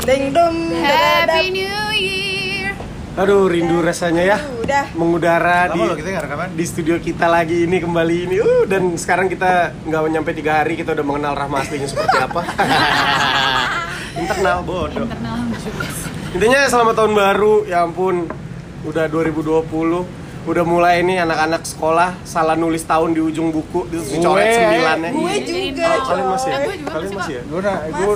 Deng dong. Happy New Year. Aduh, rindu rasanya ya Udah. mengudara di Lama loh kita rekaman. di studio kita lagi ini kembali ini. Uh, dan sekarang kita nggak nyampe tiga hari kita udah mengenal Rahma aslinya seperti apa. Internal bodoh. Internal juga. Intinya selamat tahun baru, ya ampun. Udah 2020. Udah mulai nih anak-anak sekolah salah nulis tahun di ujung buku terus dicoret Gue- sembilannya. Gue Iya, juga. Oh, kalian masih ya? Eh, gue juga Kalian masih, masih ya? Gue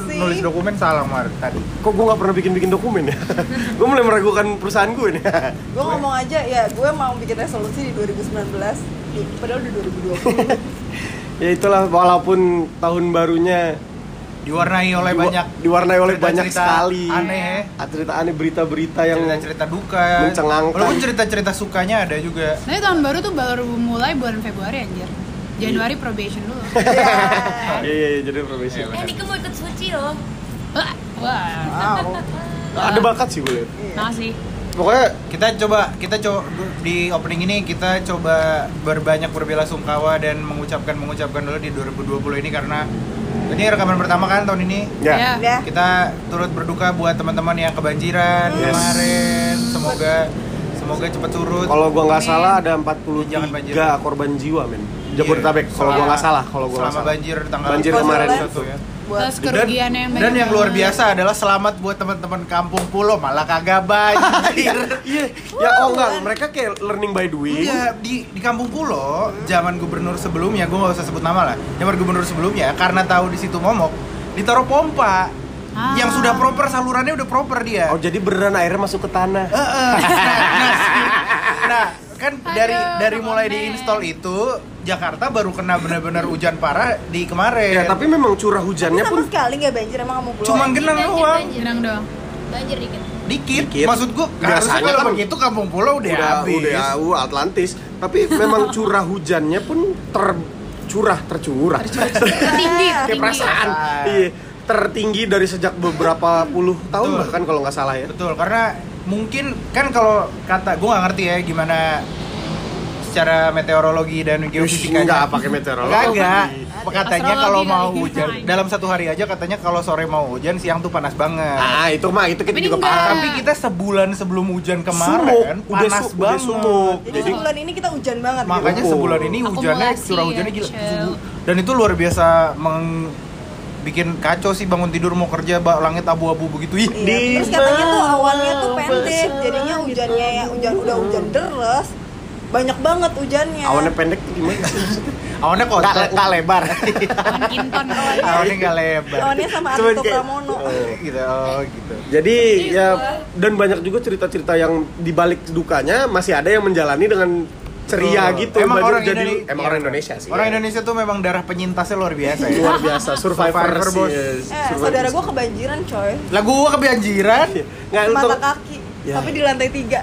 gue nulis dokumen salah mar tadi. Kok gue gak pernah bikin-bikin dokumen ya? gue mulai meragukan perusahaan gue nih. Gue ngomong aja ya, gue mau bikin resolusi di 2019 di- Padahal udah 2020 ya itulah walaupun tahun barunya Diwarnai oleh diwa- banyak diwarnai oleh cerita-cerita banyak sekali aneh. Ah, cerita aneh berita-berita yang cerita-cerita duka. mencengangkan. Walaupun cerita-cerita sukanya ada juga. Tapi tahun baru tuh baru mulai bulan Februari anjir. Januari probation dulu. Iya iya iya jadi. Iya, Eh, Dika mau ikut suci loh. Wah, wah. Ada bakat sih gue liat. Makasih. Pokoknya Kita coba kita coba di opening ini kita coba berbanyak berbela-sungkawa dan mengucapkan mengucapkan dulu di 2020 ini karena ini rekaman pertama kan tahun ini. ya. Ya. Udah Kita turut berduka buat teman-teman yang kebanjiran Yes. kemarin. Semoga semoga cepat surut. Kalau gua nggak salah ada Jangan banjir. 43 korban jiwa men. Jabodetabek Iya. kalau gua nggak salah, kalau gua nggak selama salah. banjir tanggal Banjir 21 kemarin. ya. Buat Terus kerugian yang dan yang luar biasa adalah selamat buat teman-teman kampung pulau malah kagak banjir. Iya. Ya oh enggak, mereka kayak learning by doing. Iya di di kampung pulau zaman gubernur sebelumnya gue nggak usah sebut nama lah. Zaman gubernur sebelumnya karena tahu di situ momok ditaruh pompa Ah. yang sudah proper salurannya udah proper dia. Oh jadi beneran airnya masuk ke tanah. Heeh. nah, si- nah, kan dari Aduh, dari mulai komen. diinstal itu Jakarta baru kena benar-benar hujan parah di kemarin. Ya tapi memang curah Tapi hujannya sama pun sekali gak banjir emang kamu pulau Cuma genang doang. banjir. Jenang dong. Banjir dikit. dikit. Dikit. Maksud gua Biasanya harusnya kalau kan begitu kampung pulau udah, udah habis. udah uh, Atlantis. Tapi memang curah hujannya pun tercurah tercurah. Tertinggi, Kayak perasaan. Iya. Tertinggi dari sejak beberapa puluh tahun Betul. bahkan kalau nggak salah ya. Betul, karena mungkin kan kalau kata gue nggak ngerti ya gimana secara meteorologi dan geofisika Enggak pakai meteorologi. Kagak. Katanya kalau mau hujan dalam satu hari aja katanya kalau sore mau hujan siang tuh panas banget. Ah, itu mah itu kita Tapi juga enggak. paham. Tapi kita sebulan sebelum hujan kemarin Sumuk, udah panas udah banget. sumuk. Jadi, Jadi- sebulan ini kita hujan banget Makanya gitu. Sebulan ini hujannya curah ya, hujannya gila. Michelle. Dan itu luar biasa meng bikin kacau sih bangun tidur mau kerja ba, langit abu-abu begitu ih. Iya, terus katanya tuh awalnya tuh pendek, jadinya hujannya ya hujan udah hujan deras, banyak banget hujannya. Awannya pendek tuh gimana? Awannya kok Nggak nggak lebar. Kawan kinton. Awannya nggak lebar. Awannya sama Arito kayak- Pramono. Oh. gitu oh gitu Jadi ya dan banyak juga cerita-cerita yang dibalik dukanya masih ada yang menjalani dengan ceria Betul. gitu. emang orang jadi Indone- emang iya, orang Indonesia sih. orang ya. Indonesia tuh memang darah penyintasnya luar biasa ya luar biasa survivor, Survivor, sih, bos. yes. Eh, Survivor. saudara gua kebanjiran coy. lah gua kebanjiran nggak Mata kaki. Ya. Tapi di lantai tiga.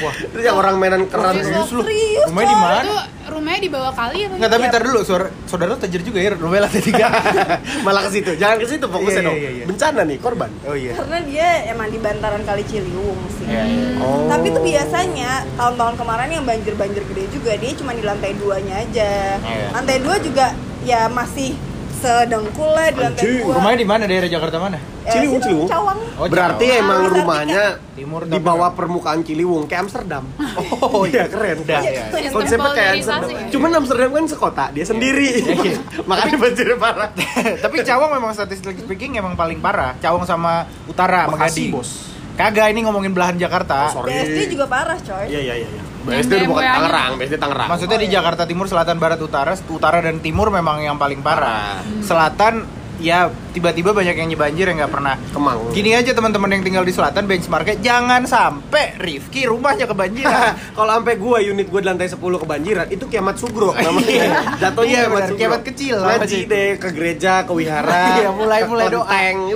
Wah itu yang orang mainan keran Serius lu? Serius, rumahnya di mana Itu rumahnya di bawah kali apa? Nggak tapi Iya. ntar dulu saudara, saudara tajir juga ya rumahnya lantai tiga malah ke situ jangan ke situ fokusnya Iya, dong iya, iya. bencana nih korban oh iya Karena dia emang di bantaran kali Ciliwung sih. Iya, iya. oh Tapi tuh biasanya tahun-tahun kemarin yang banjir-banjir gede juga dia cuma di lantai duanya aja. Iya. Lantai dua juga ya masih sedengkul lah di lantai Anjing, dua. rumahnya di mana daerah Jakarta mana Eh, Ciliwung, situ, Ciliwung. Cawang. Oh, berarti Jawa. emang Ah, rumahnya Timur di tapi- bawah permukaan Ciliwung kayak Amsterdam oh iya keren Udah, Iya, iya. iya. konsepnya kayak Amsterdam ya. cuman Amsterdam kan sekota dia sendiri Iya. makanya banjirnya parah tapi Cawang memang statistik speaking emang paling parah Cawang sama Utara Bekasi, bos. kagak ini ngomongin belahan Jakarta Oh, sorry. BSD juga parah coy. iya iya iya iya BSD bukan BMW aja. Tangerang BSD Tangerang Maksudnya di Jakarta Timur, Selatan, Barat, Utara, Utara dan Timur memang yang paling parah. Parah. Selatan ya tiba-tiba banyak yang banjir yang nggak pernah. Kemang Gini aja teman-teman yang tinggal di Selatan benchmarknya jangan sampai Rifki rumahnya kebanjiran. kalau sampai gua unit gua di lantai 10 kebanjiran itu kiamat sugro Iya. namanya jatuhnya Iya, kiamat Kiamat kecil lah, ngaji Mas. deh ke gereja ke wihara Iya, mulai- mulai doa.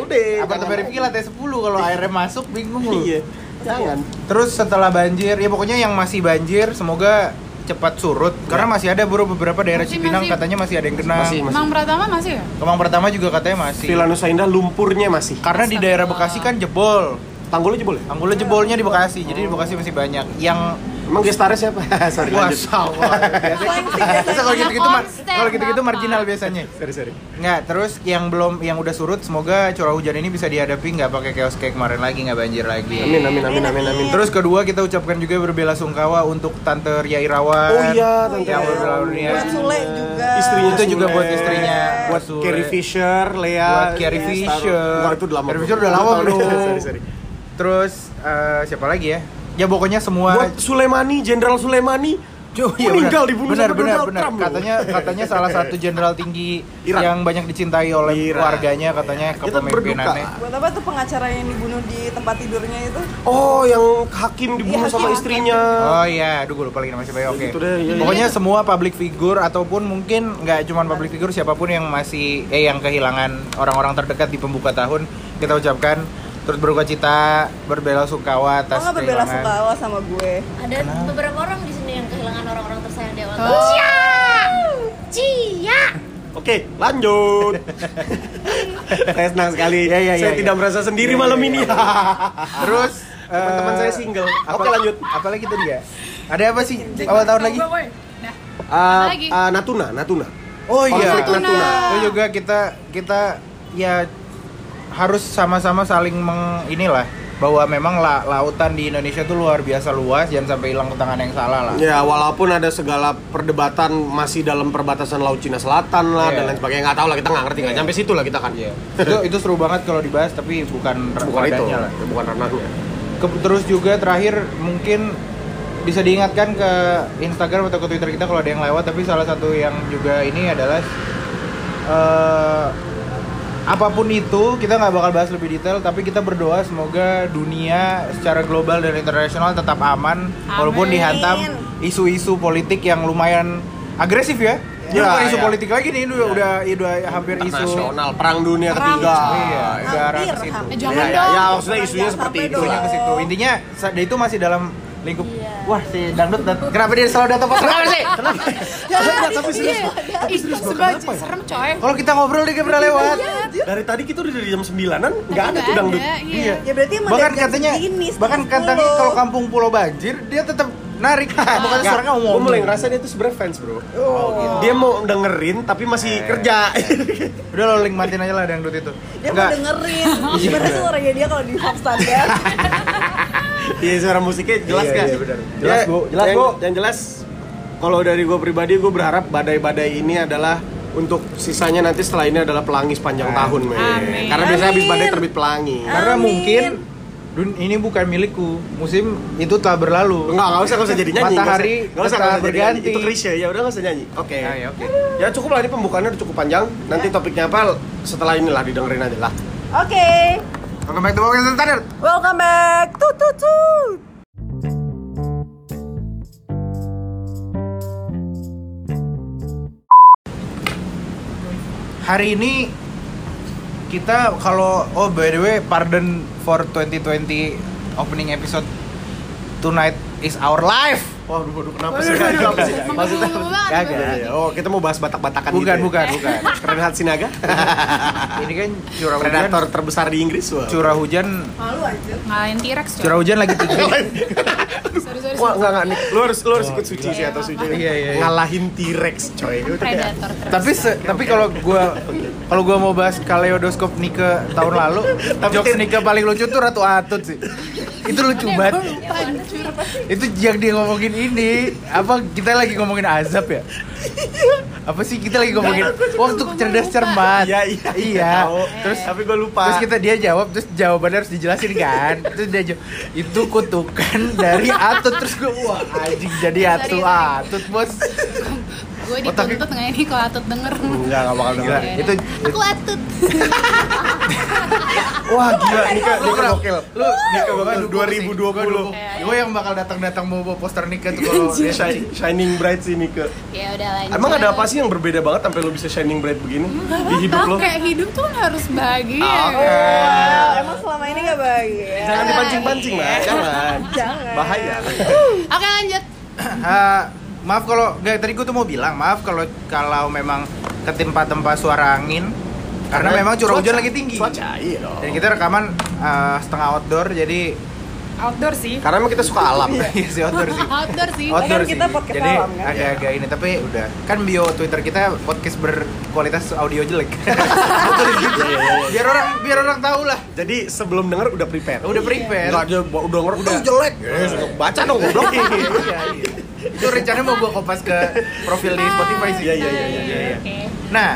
udah jangan. Rifki lantai 10 kalau airnya masuk bingung lu. iya jangan Terus setelah banjir, ya pokoknya yang masih banjir semoga cepat surut karena masih ada bro beberapa daerah Masih- Cipinang masih. katanya masih ada yang kena. Masih, masih. Mang Pratama masih ya? Kemang pertama juga katanya masih. Villa Nusa Indah lumpurnya masih Karena di daerah Bekasi kan jebol. tanggulnya jebol ya Tanggulnya jebolnya di Bekasi, jadi di Bekasi masih banyak. Yang Emang gestarnya siapa? Sorry Wah, sawah. Biasa kalau gitu-gitu Konsep, kalau gitu-gitu marginal biasanya. Sorry sorry. Nggak, terus yang belum yang udah surut semoga curah hujan ini bisa dihadapi nggak pakai chaos kayak kemarin lagi nggak banjir lagi. Amin amin amin amin amin. Terus kedua kita ucapkan juga berbela sungkawa untuk Tante Ria Irawan. Oh iya, Tante yang Ria dunia. Buat Sule juga. Istrinya Itu juga buat istrinya, buat Sule. Carrie Fisher, Lea, Buat Carrie Iya, Fisher. Star- Wah, itu udah lama. Carrie. Fisher udah lama, tahun. bro. sorry sorry. Terus eh, siapa lagi ya? Ya pokoknya semua Buat Suleimani, Jenderal Suleimani Oh, iya, meninggal benar. dibunuh benar, sama benar, Donald benar. Trump, loh. Katanya katanya salah satu jenderal tinggi Iran. yang banyak dicintai oleh Iran. warganya katanya Kita kepemimpinannya. berduka. Buat apa tuh pengacara yang dibunuh di tempat tidurnya itu? Oh, yang hakim dibunuh Iya, sama hakim. istrinya. Oh iya, aduh gue lupa lagi nama siapa ya. Oke. Gitu deh, iya, iya. Pokoknya semua public figure ataupun mungkin nggak cuma public figure siapa pun yang masih eh yang kehilangan orang-orang terdekat di pembuka tahun kita ucapkan turut berduka cita, berbela sungkawa Lo atas nggak berbela kehilangan. sungkawa sama gue? Ada beberapa orang di sini yang kehilangan orang-orang tersayang di awal Oh. tahun. Cia! Cia! Oke, lanjut. saya senang sekali. Iya, iya, saya iya, tidak iya. merasa sendiri Iya, malam iya, ini. Terus Teman-teman eh, saya single. apa- Oke, lanjut. Apalagi tadi ya? Ada apa sih awal tahun lagi? Nah, Ah, lagi? ah, Natuna, Natuna. Oh iya, Natuna. Itu juga kita kita ya harus sama-sama saling meng inilah bahwa memang la- lautan di Indonesia tuh luar biasa luas, jangan sampai hilang ke tangan yang salah lah. Ya, walaupun ada segala perdebatan masih dalam perbatasan Laut Cina Selatan lah Iya. dan lain sebagainya nggak tahu lah kita nggak ngerti nggak Iya. nyampe situ lah kita kan. Iya. itu itu seru banget kalau dibahas tapi bukan Bukan itu, lah. bukan ranahnya. Ke- terus juga terakhir mungkin bisa diingatkan ke Instagram atau ke Twitter kita kalau ada yang lewat tapi salah satu yang juga ini adalah eh, apa pun itu kita nggak bakal bahas lebih detail tapi kita berdoa semoga dunia secara global dan internasional tetap aman walaupun Amin. dihantam isu-isu politik yang lumayan agresif ya. Ini Ya, bukan isu ya. politik lagi nih, udah udah, udah hampir isu Internasional, perang dunia Perang. ketiga. Iya, ke arah Hampir, ke situ. Eh, jangan Ya, ya, dong. ya, maksudnya isunya seperti itu. dong. Isunya ke situ. Intinya itu masih dalam lingkup. Iya. Wah, si dangdut dat- kenapa dia selalu datang pas rame sih? Jangan, tapi serius. Ih, sebaju serem coy. Kalau kita ngobrol dia pernah lewat. Dari tadi kita udah dari jam 9-an Tapi nggak ada tuh dangdut. Iya. Ya berarti emang Bahkan katanya bahkan katanya kalau kampung pulau banjir dia tetap narik. Bukan sekarang Gue ngomong. mulai ngerasa dia tuh sebenarnya fans bro. Oh, gitu. Dia mau dengerin tapi masih Eh. kerja. Udah lo link matiin aja lah dangdut itu. Dia mau Enggak. dengerin Gimana suaranya dia kalau di pop standar Iya suara musiknya jelas Iya, kan? iya, benar. Jelas, Bu. Jelas, yang, Bu. Yang jelas kalau dari gue pribadi gue berharap badai-badai ini adalah untuk sisanya nanti setelah ini adalah pelangi sepanjang Amin. tahun, men. Amin. Karena biasanya habis badai terbit pelangi. Karena Amin. mungkin dun- ini bukan milikku. Musim itu telah berlalu. Enggak, enggak usah, enggak usah jadi nyanyi. Matahari usah, nggak usah, tetap nggak usah nyanyi. berganti. Itu klise, ya udah nggak usah nyanyi. Oke. Nah, ya, oke. Ya cukup lah ini pembukaannya udah cukup panjang. Nanti topiknya apa setelah inilah didengerin aja lah. Oke Welcome back to Podcast Standard. Welcome back Tut hari ini kita kalau oh by the way pardon for 2020 opening episode. Tonight is our life Waduh, waduh, kenapa Waduh, sih? Kenapa sih? Maksudnya. Kagak. Oh, kita mau bahas batak-batakan bukan gitu ya? bukan bukan Renhat Sinaga? ini kan curah hujan Predator terbesar di Inggris. Wah. curah hujan Malu aja Ngalahin T-Rex curah hujan lagi tinggi Sorry, Wah, enggak enggak nih. Lu harus lu harus ikut suci sih atau suci. Iya, iya, iya. Ngalahin T-Rex, coy. Itu kayak tapi se- tapi kalau gua kalau gua mau bahas kaleidoskop Nike tahun lalu jokes Nike paling lucu tuh Ratu Atut sih itu lucu banget itu yang dia ngomongin ini apa kita lagi ngomongin azab ya apa sih kita lagi ngomongin? waktu cerdas cermat. Iya, iya. iya. Terus tapi gue lupa. terus kita dia jawab terus jawabannya harus dijelasin kan? Terus dia jawab itu kutukan dari atut. Terus gue wah anjing jadi atu atut bos Gue dituntut nggak ini kalau Atut denger. Enggak, enggak bakal Gila, denger. itu Aku Atut. Wah, gila Nika, Nika gokil. lu Nika sih, 2020. gua dukung. gue yang bakal datang datang mau bawa poster nikah tuh kalau Shining bright sih Nika. Ya udah lanjut. Emang ada apa sih yang berbeda banget sampai lu bisa shining bright begini di hidup lo? Kayak hidup tuh kan harus bahagia. Oke. Wow, emang selama ini gak bahagia Jangan dipancing-pancing, Mbak. Jangan. Jangan Bahaya. Oke lanjut. Maaf kalau nggak tadi gue tuh mau bilang maaf kalau kalau memang ketimpa-tempa suara angin karena, memang curah hujan lagi tinggi Cuaca, iya dong. dan kita rekaman ah, setengah outdoor jadi outdoor sih Karena emang kita suka alam. Iya sih outdoor sih. outdoor sih Outdoor Kan kita sih. podcast Jadi alam, kan? agak-agak ini tapi udah kan bio Twitter kita podcast berkualitas audio jelek. Betul gitu. Biar orang biar orang tahu lah. Jadi sebelum denger udah prepare. Udah prepare. Enggak aja udah denger udah jelek. Yes, baca dong goblok. Iya, iya, iya. Itu rencananya mau gua kopas ke profil di Spotify sih. Iya, iya, iya, iya, iya. oke Nah,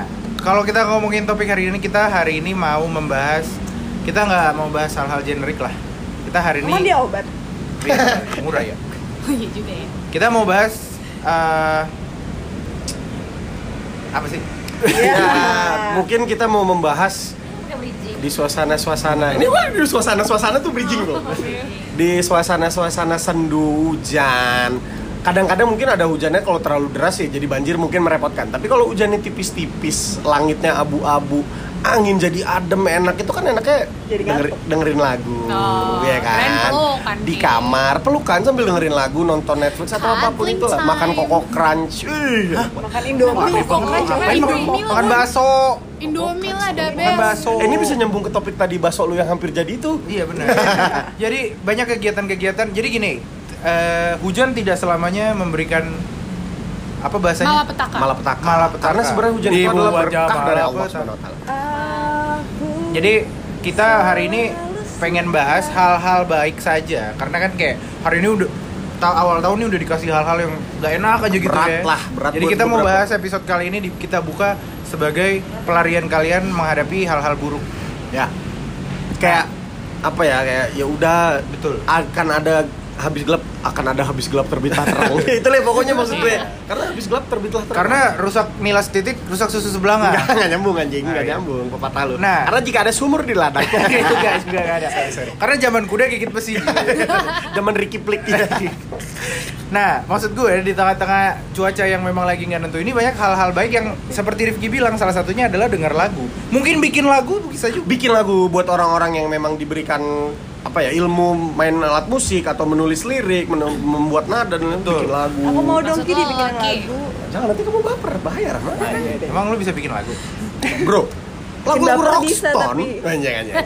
kalau kita ngomongin topik hari ini, kita hari ini mau membahas kita nggak mau bahas hal-hal generik lah. Kita hari Emang ini dia obat? Iya, murah ya. oh iya juga ya Kita mau bahas eh, apa sih? Ya, mungkin kita mau membahas di suasana-suasana. Ini wah, di suasana-suasana tuh bridging loh. Di suasana-suasana sendu hujan. Kadang-kadang mungkin ada hujannya kalau terlalu deras ya jadi banjir mungkin merepotkan. Tapi kalau hujannya tipis-tipis, langitnya abu-abu, angin jadi adem enak itu kan enaknya Jadi denger- dengerin lagu, Oh, ya kan? pelukan, Di kamar pelukan sambil dengerin lagu, nonton Netflix atau apa pun itu lah, makan koko crunch. Makan Indomie kan makan, Indomie makan bakso? Indomie lah the Makan best bakso. Eh, ini bisa nyambung ke topik tadi bakso lu yang hampir jadi itu. Iya benar. jadi banyak kegiatan-kegiatan. Jadi gini, eh, hujan tidak selamanya memberikan apa bahasanya? malapetaka Malapetaka. Malapetaka. Karena sebenarnya hujan itu Ibu adalah berkah dari Allah malapetaka. Subhanahu wa taala. Aku Jadi kita hari ini pengen bahas hal-hal baik saja karena kan kayak hari ini udah ta- awal tahun ini udah dikasih hal-hal yang gak enak aja gitu Berat ya. lah, berat Jadi kita mau bahas episode kali ini di- kita buka sebagai pelarian kalian menghadapi hal-hal buruk. Ya. Kayak apa ya kayak ya udah Betul. akan ada habis gelap akan ada habis gelap terbitlah terang. itu lah pokoknya maksud gue. Karena habis gelap terbitlah terang. Karena rusak nilas titik, rusak susu sebelah Enggak, nggak? enggak nyambung anjing, Nah, enggak iya. nyambung pepatah lu. Nah. karena jika ada sumur di ladang. itu guys juga gak ada. Karena zaman kuda gigit besi. Zaman Ricky Plik ya. Nah, maksud gue di tengah-tengah cuaca yang memang lagi nggak nentu ini banyak hal-hal baik yang seperti Rifki bilang salah satunya adalah dengar lagu. Mungkin bikin lagu bisa juga. Bikin lagu buat orang-orang yang memang diberikan apa ya ilmu main alat musik atau menulis lirik, men- membuat nada dan Betul. bikin lagu. Aku mau dong Ki lo, dibikinin Ki? lagu Jangan nanti kamu baper, bahaya Rahma. Emang lu bisa bikin lagu? Bro, bisa, rockstone. tapi. Anjing, anjing.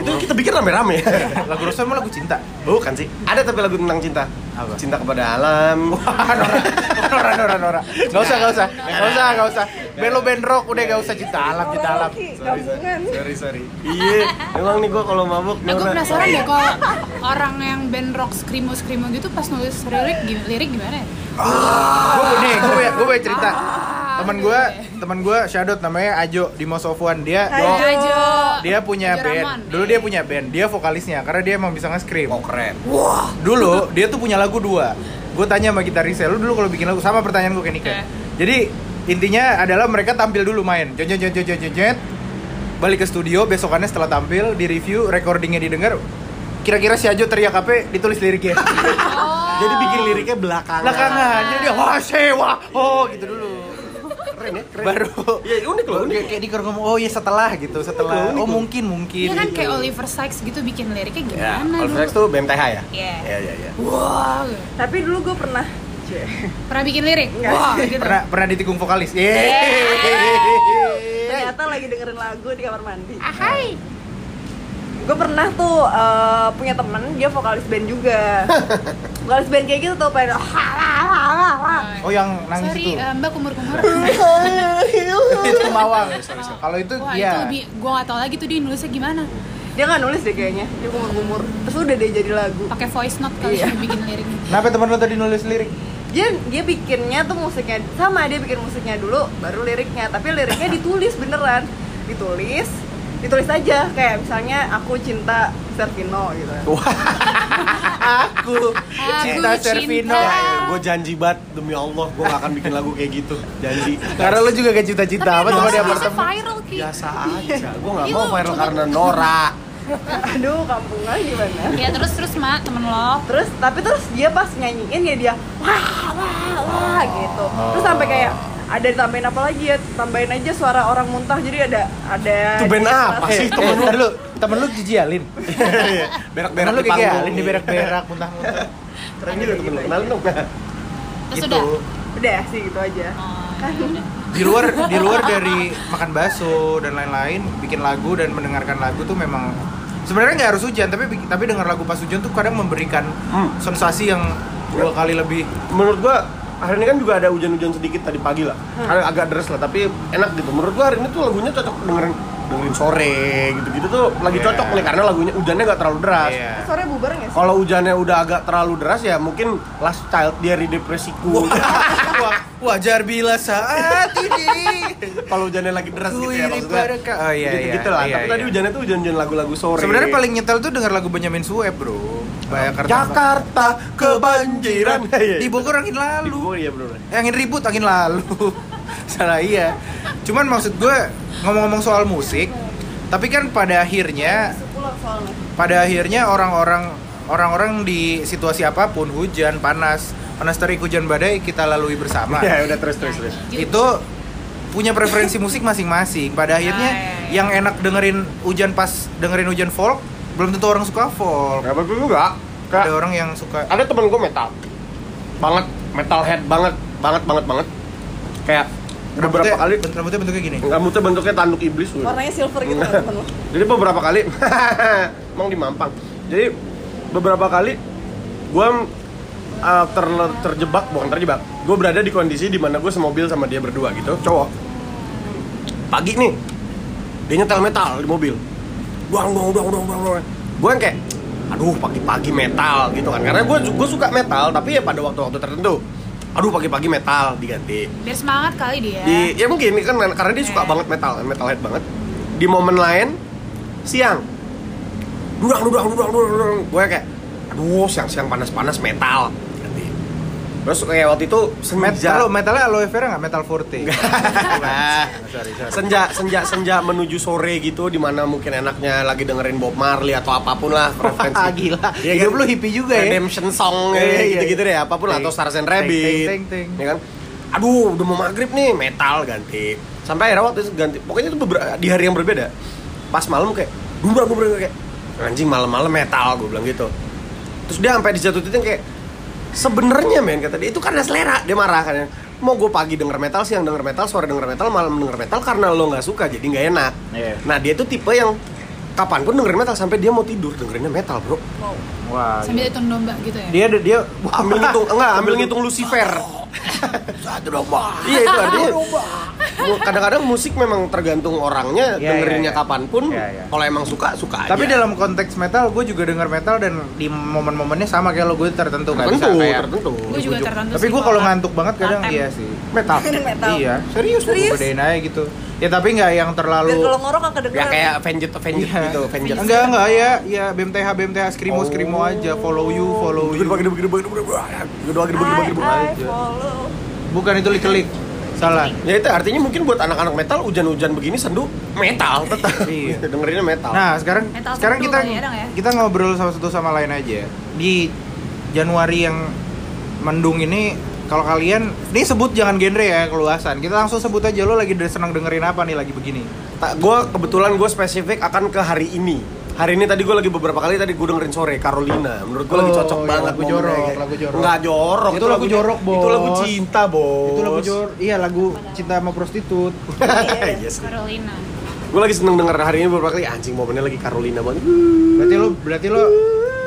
Itu kita bikin rame-rame. Lagu Rosan mah lagu cinta. Bukan sih. Ada tapi lagu tentang cinta. Apa? Cinta kepada alam. Wah, Nora, Nora, Nora, Nora. Gak usah, gak usah, gak usah, gak usah. Band lo band rock, udah gak usah cinta alam, cinta alam. Sorry, sorry. Iya, emang nih gua kalau mabuk Nah, gue penasaran deh kalau orang yang band rock screamo screamo gitu pas nulis lirik gimana, lirik gimana ya? Gue nih, gue gue cerita. Teman gue, teman gue Shadot namanya Ajo di Most of One. Dia, Ajo. Ajo. dia punya Ajo band. Rahman. Dulu dia punya band. Dia vokalisnya karena dia emang bisa nge-scream. Oh keren. Dulu dia tuh punya lagu dua. Gue tanya sama gitarisnya, lu dulu kalau bikin lagu sama pertanyaan gue kayak Nika. Jadi intinya adalah mereka tampil dulu main, jet jet jet, balik ke studio besokannya setelah tampil di review recordingnya didengar. Kira-kira si Ajo teriak apa? Ditulis liriknya. Jadi bikin liriknya belakangan. Belakangan, jadi dia wah sewa, oh gitu dulu. Keren ya, keren. Baru Iya, unik loh, unik. Kayak, kayak Dikor ngomong, oh iya setelah gitu, setelah. Unik Oh mungkin mungkin. Iya kan gitu. kayak Oliver Sykes gitu bikin liriknya Ya, gimana Oliver dulu? Sykes tuh BMTH ya? Iya. Iya, iya, iya. Wah, Tapi dulu gue pernah pernah bikin lirik? Enggak. Wah, gitu. pernah pernah ditikung vokalis. Yeay. Ternyata lagi dengerin lagu di kamar mandi Ah, hai. Gue pernah tuh eh, punya temen, dia vokalis band juga Vokalis band kayak gitu tuh, pada Oh yang nangis Sorry, itu. eh, Mbak kumur-kumur. itu mawang. Kalau itu Wah, iya. itu lebih gua nggak tahu lagi tuh dia nulisnya gimana. Dia gak nulis deh kayaknya, dia gumur-gumur Terus udah deh jadi lagu Pakai voice note kali Iya. bikin liriknya. Kenapa teman lo tadi nulis lirik? dia dia bikinnya tuh musiknya sama dia bikin musiknya dulu baru liriknya tapi liriknya ditulis beneran ditulis ditulis aja kayak misalnya aku cinta Servino gitu Aku cinta cinta. Servino. Ya, gue janji banget demi Allah gue gak akan bikin lagu kayak gitu janji Karena lo juga gak cita-cita apa sama itu di bisa apartemen. viral ki. biasa aja gue gak Iya, mau viral karena Nora aduh kampungan gimana Ya terus terus mak temen lo. terus tapi terus dia pas nyanyiin ya dia wah wah wah gitu terus sampai kayak ada tambahin apa lagi ya tambahin aja suara orang muntah jadi ada ada Itu band apa sih? eh, temen lu, temen lu jijialin. berak-berak Temen lu di kayak panggung di berak-berak muntah-muntah. keren juga temen lu kenalin dong Terus Gitu. udah. udah sih gitu aja Oh, kan. Di luar di luar dari makan bakso dan lain-lain, bikin lagu dan mendengarkan lagu tuh memang sebenarnya nggak harus hujan tapi tapi dengar lagu pas hujan tuh kadang memberikan Hmm. sensasi yang dua kali lebih menurut gua hari ini kan juga ada hujan-hujan sedikit tadi pagi lah. Agak- agak deras lah tapi enak gitu. Menurut gua hari ini tuh lagunya cocok dengerin dengerin sore gitu-gitu tuh lagi Iya. cocok nih karena lagunya hujannya nggak terlalu deras. Iya. Sore bubar nggak sih? kalau hujannya udah agak terlalu deras ya mungkin last child dari depresiku Wah, wajar bila saat ini. Kalau hujannya lagi deras gitu ya maksudnya. oh, iya, iya, gitu lah iya, tapi tadi iya. hujannya tuh hujan-hujan lagu-lagu sore. Sebenarnya paling nyetel tuh denger lagu Benyamin Sueb bro Jakarta. Jakarta kebanjiran. Di Bogor angin Di lalu. Bogor ya bro Eh, angin ribut angin lalu. Salah iya. Cuman maksud gue ngomong-ngomong soal musik tapi kan pada akhirnya pada akhirnya orang-orang orang-orang di situasi apa pun hujan panas panas terik hujan badai kita lalui bersama. Ya udah terus terus terus. Itu punya preferensi musik masing-masing. Pada akhirnya Ah, iya, iya. yang enak dengerin hujan pas dengerin hujan folk belum tentu orang suka folk. Gak bagus juga ada Kayak- orang yang suka ada temen gue metal. Banget metalhead banget banget banget banget. Kayak beberapa rambutnya, kali rambutnya bentuknya gini? Rambutnya bentuknya tanduk iblis loh. Warnanya silver gitu kan temen lu. jadi beberapa kali emang di Mampang. Jadi beberapa kali gue uh, ter- terjebak bukan terjebak. Gue berada di kondisi di mana gue semobil sama dia berdua gitu. Cowok? Pagi nih. Dia nyetel metal di mobil buang buang buang buang buang, buang. gue yang kayak aduh pagi-pagi metal gitu kan. Karena gue gue suka metal tapi ya pada waktu-waktu tertentu. Aduh pagi-pagi metal diganti. Biar semangat kali dia. di ya mungkin kan karena dia suka Oke. banget metal metalhead banget. Di momen lain siang. Dudang dudang dudang dudang, gue kayak aduh siang siang panas panas metal terus kayak waktu itu senja kalau metalnya aloe vera nggak? Metal forte. Ah, sorry sorry. Senja senja senja menuju sore gitu di mana mungkin enaknya lagi dengerin Bob Marley atau apa pun lah referensi. Gila. Iya hidup kan? lu hippie juga ya? Redemption song Iya, iya, iya. deh apa pun lah atau Stars and Rabbit. ya kan? Aduh udah mau maghrib nih metal ganti. Sampai akhirnya waktu itu ganti pokoknya itu di hari yang berbeda. Pas malam kayak dumbrang kayak anjing malam-malam metal gue bilang gitu. Terus dia sampai di satu titik kayak sebenarnya men kata dia itu karena selera. Dia marah kan. Mau gue pagi denger metal siang denger metal sore denger metal malam denger metal karena lo nggak suka jadi nggak enak. Iya. nah dia tuh tipe yang kapan pun dengerin metal sampai dia mau tidur dengerinnya metal bro. Wah Sambil hitung domba gitu ya. dia dia ambil ngitung enggak ambil ngitung Lucifer. Satu domba. Iya itu artinya kadang-kadang musik memang tergantung orangnya Iya, dengerinnya iya, iya. kapan pun Iya, iya. kalau emang suka suka aja tapi dalam konteks metal gue juga denger metal dan di momen-momennya sama kayak lo gue tertentu kan tertentu kayak tertentu Gue juga tertentu tapi gue kalau ngantuk banget kadang iya sih metal metal. iya serius gue Serius? bedain aja gitu ya tapi nggak yang terlalu kalau ngorok nggak kedengeran. ya kayak Avenged Avenged Iya. gitu Avenged enggak enggak ya ya BMTH BMTH skrimo skrimo Oh. aja follow you follow you Gede bagi gede bagi gede gede bagi bagi bagi I, I aja. follow. bukan itu lik salah Ya itu artinya mungkin buat anak-anak metal hujan-hujan begini sendu metal tetap. Iya. Dengerinnya metal. Nah sekarang Metal sekarang kita ya, ya? kita ngobrol sama satu sama lain aja di Januari yang mendung ini kalau kalian ini sebut jangan genre ya keluasan kita langsung sebut aja lo lagi senang dengerin apa nih lagi begini gue kebetulan gue spesifik akan ke hari ini. Hari ini tadi gue lagi beberapa kali tadi gue dengerin sore Carolina. Menurut gue lagi Oh, cocok iya, banget. lagu jorok, kayak- lagu jorok. Nggak jorok. Itu lagu lagunya- jorok, Itu lagu Bos. cinta bos. itu lagu jor iya lagu cinta sama prostitut yes. Carolina. Gue lagi seneng denger hari ini beberapa kali anjing momennya lagi Carolina banget. berarti lo berarti lo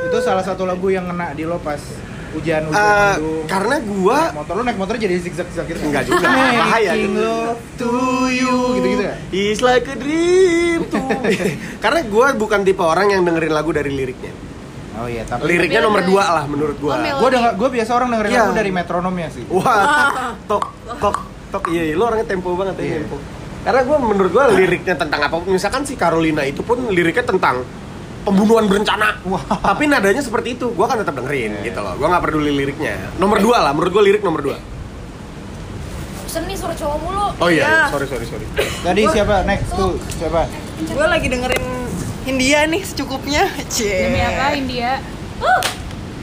itu salah satu lagu yang kena di lo pas hujan hujan mendung. karena gue Naik motor lo naik motor jadi zigzag zigzag gitu Enggak juga, bahaya gitu. love to you gitu gitu ya? It's like a dream to Karena gue bukan tipe orang yang dengerin lagu dari liriknya. Oh iya tapi Liriknya Tapi nomor dua lah menurut gue Oh, gue denger gue biasa orang dengerin Iya. lagu dari metronomnya sih. Wah, tok, tok, tok Iya, iya, lu orangnya tempo banget ya Iya. tempo. Karena gue menurut gue liriknya tentang apa. Misalkan si Carolina itu pun liriknya tentang pembunuhan berencana Wah. Tapi nadanya seperti itu, gue kan tetap dengerin Iya. gitu loh Gue gak peduli liriknya Nomor dua lah, menurut gue lirik nomor dua Bosen nih suara cowok mulu. Oh iya, Iya. sorry, sorry, sorry tadi siapa next tuh siapa Gue lagi dengerin Hindia nih secukupnya. Cie. Demi apa India?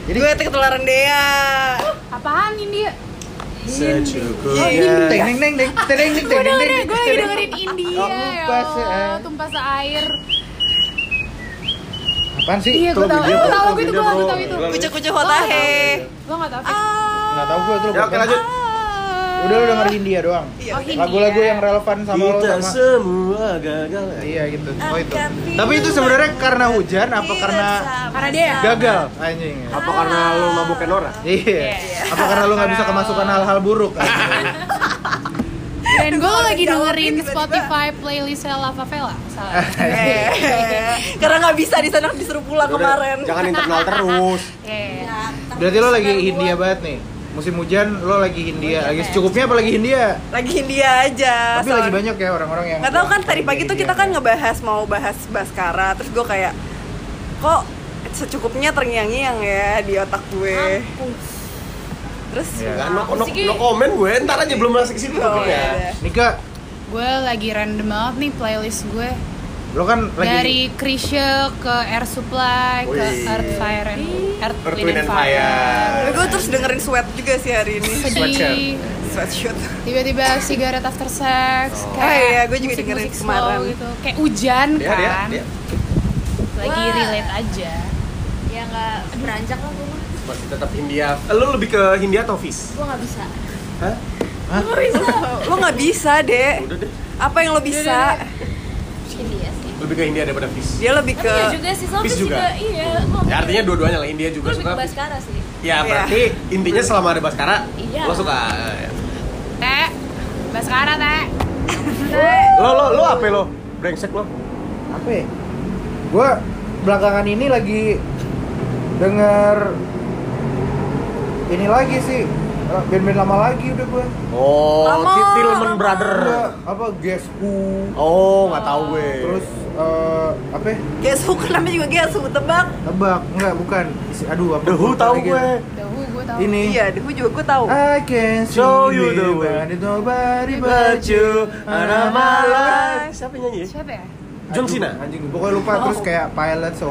Jadi- gue ketularan Dea. Apaan India? Secukupnya teng teng teng teng teng Gue dengerin, teng gue lagi dengerin India Oh, ya tumpah se- Allah, tumpah seair apaan sih Iya, gue Itu tau, lagu dia, gue tau itu, gue tau bro. itu Kucu-kucu hotahe. Gue gak tau. Ah. nggak tahu gue tuh Ya, oke lanjut Udah lu denger Hindia doang. Iya. Oh. Lagu-lagu yang relevan sama lo sama semua gagal. Iya gitu. Oh itu. Tapi itu sebenarnya karena hujan apa karena Karena dia gagal anjing? Apa karena lu mabukin orang? Iya. Apa karena lu nggak bisa kemasukan hal-hal buruk? dan gue lagi dengerin. Spotify playlist Lava Vela. Salah. Eh, Karena nggak bisa di sana disuruh pulang Udah, kemarin. Jangan internal terus. Iya. Berarti lo lagi Hindia banget nih. Musim hujan lo lagi Hindia, lagi secukupnya apa lagi Hindia? Lagi India aja. Tapi soalnya- lagi banyak ya orang-orang yang nggak tahu kan tadi pagi tuh kita kan ngebahas mau bahas Baskara terus gue kayak kok secukupnya terngiang-ngiang ya di otak gue terus Iya. Enggak, no, no, no komen gue, ntar aja belum masuk ke situ Oh, ya. Nika, Gue lagi random banget nih playlist gue. lo kan lagi Dari Krisya ke Air Supply ke Wih. Earth Fire and Earth, Earth, Wind, and Fire. gue terus dengerin sweat juga sih hari ini Sedih. sweatshirt Tiba-tiba cigarette after sex. Oh. kayak Oh iya, gue juga dengerin slow kemarin. gitu. Kayak hujan Dia, kan. dia, dia. Lagi Wah. relate aja. ya nggak beranjak lah gue mah Masih tetap Hindia. Eh, Lu lebih ke Hindia atau Fis? gue nggak bisa Hah? lo nggak bisa deh Udah deh. apa yang lo bisa India sih Lebih ke Hindia daripada Fis. dia lebih tapi ke ya juga sih Sofis juga. juga. iya Ya artinya dua-duanya lah India gue juga lebih suka. ke Baskara sih Ya berarti intinya selama ada Baskara, Iya. lo suka. ya. Teh. Baskara, Teh. Lo lo lo apa lo? Brengsek lo. apa ya? Gue belakangan ini lagi denger ini lagi sih eh, band-band lama lagi udah gue Oh, Lama, Ti- Tillman. Brother. apa Guessku Oh, nggak tahu gue. terus eh, apa ya? Gesu kenapa juga Gesu tebak tebak enggak bukan Isi- aduh apa The Who tahu gue. Dahu gue tahu. ini iya deh gue juga gue tahu I can Show you the way. nobody but you are my life. Siapa nyanyi? Siapa ya? John Cena. Anjing, pokoknya lupa terus kayak pilot so